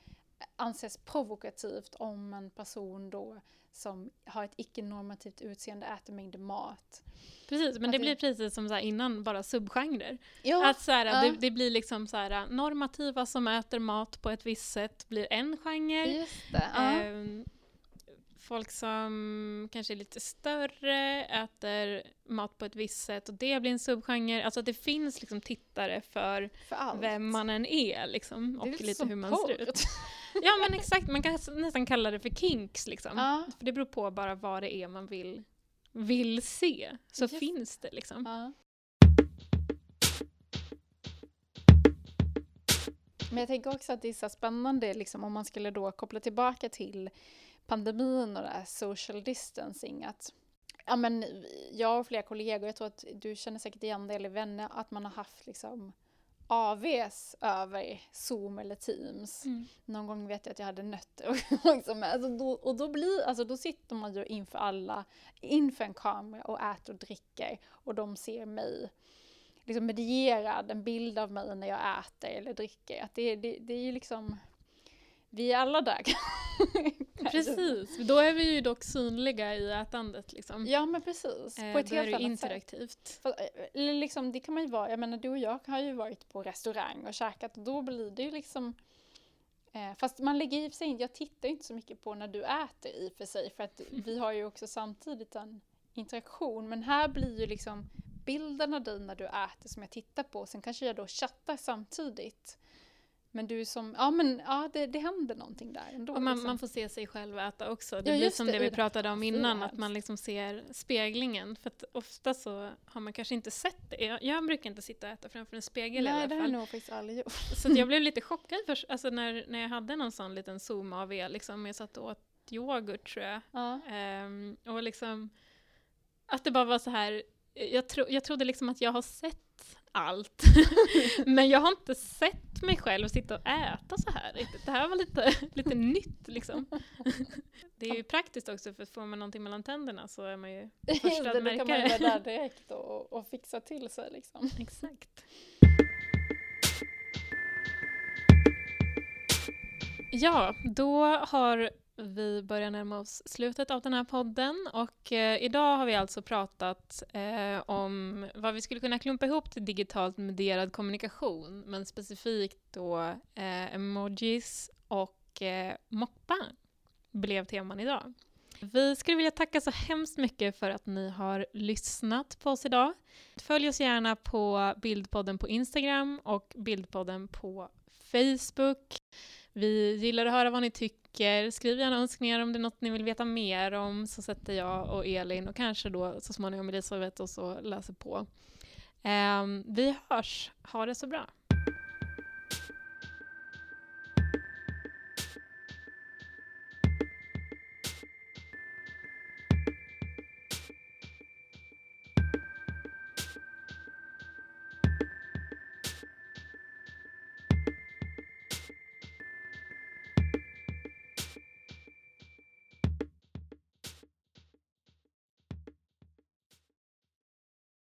anses provokativt om en person då som har ett icke-normativt utseende äter mängder mat. precis, men Att det blir precis som så innan, bara subgenrer. Ja, Att så här, ja. det, det blir liksom så här, normativa som äter mat på ett visst sätt blir en genre. just det. Ja. Folk som kanske är lite större äter mat på ett visst sätt och det blir en subgenre. Alltså att det finns liksom tittare för för vem man än är liksom, och lite, lite hur man porr. ser ut. Ja men exakt, man kan nästan kalla det för kinks liksom. Ja. För det beror på bara vad det är man vill, vill se. Så Just finns det liksom. Ja. Men jag tänker också att det är så spännande liksom, om man skulle då koppla tillbaka till pandemin och det här social distancing. Att, ja, men, jag och flera kollegor, jag tror att du känner säkert igen det eller vänner, att man har haft liksom AVs över Zoom eller Teams. Mm. Någon gång vet jag att jag hade nötter och, med. Alltså då, och då, blir, alltså då sitter man ju inför alla, inför en kamera och äter och dricker och de ser mig liksom medierad, en bild av mig när jag äter eller dricker. Att det, det, det är ju liksom, vi är alla där. Precis, då är vi ju dock synliga i ätandet liksom. Ja men precis, Eh, på ett helt annat sätt. interaktivt. För, eh, liksom, det kan man ju vara, jag menar du och jag har ju varit på restaurang och käkat och då blir det ju liksom eh, Fast man lägger i sig in, jag tittar ju inte så mycket på när du äter i och för sig för att vi har ju också samtidigt en interaktion men här blir ju liksom bilden av dig när du äter som jag tittar på sen kanske jag då chattar samtidigt men du som, ja men ja det, det händer någonting där ändå. Man, liksom. man får se sig själv äta också. Det Ja, blir som det. det vi pratade om innan, att man liksom ser speglingen. För att ofta så har man kanske inte sett det. Jag, jag brukar inte sitta och äta framför en spegel i Nej alla det har fall. jag nog faktiskt aldrig gjort. Så jag blev lite chockad först, alltså när, när jag hade någon sån liten zoom av er, liksom, jag satt och åt yoghurt tror jag. Ja. Ehm, och liksom, att det bara var så här, jag, tro, jag trodde liksom att jag har sett allt. Men jag har inte sett mig själv sitta och äta så här riktigt. Det här var lite, lite nytt liksom. Det är ju praktiskt också för får man någonting mellan tänderna så är man ju första det, att då kan man märka vara det. där direkt och, och fixa till sig liksom. Exakt. Ja, då har vi börjar närma oss slutet av den här podden och eh, idag har vi alltså pratat eh, om vad vi skulle kunna klumpa ihop till digitalt medierad kommunikation, men specifikt då eh, emojis och eh, mukbang blev teman idag. Vi skulle vilja tacka så hemskt mycket för att ni har lyssnat på oss idag. Följ oss gärna på Bildpodden på Instagram och Bildpodden på Facebook. Vi gillar att höra vad ni tycker. Skriv gärna önskningar om det är något ni vill veta mer om så sätter jag och Elin och kanske då så småningom Elisabeth och så läser på. Um, vi hörs. Ha det så bra.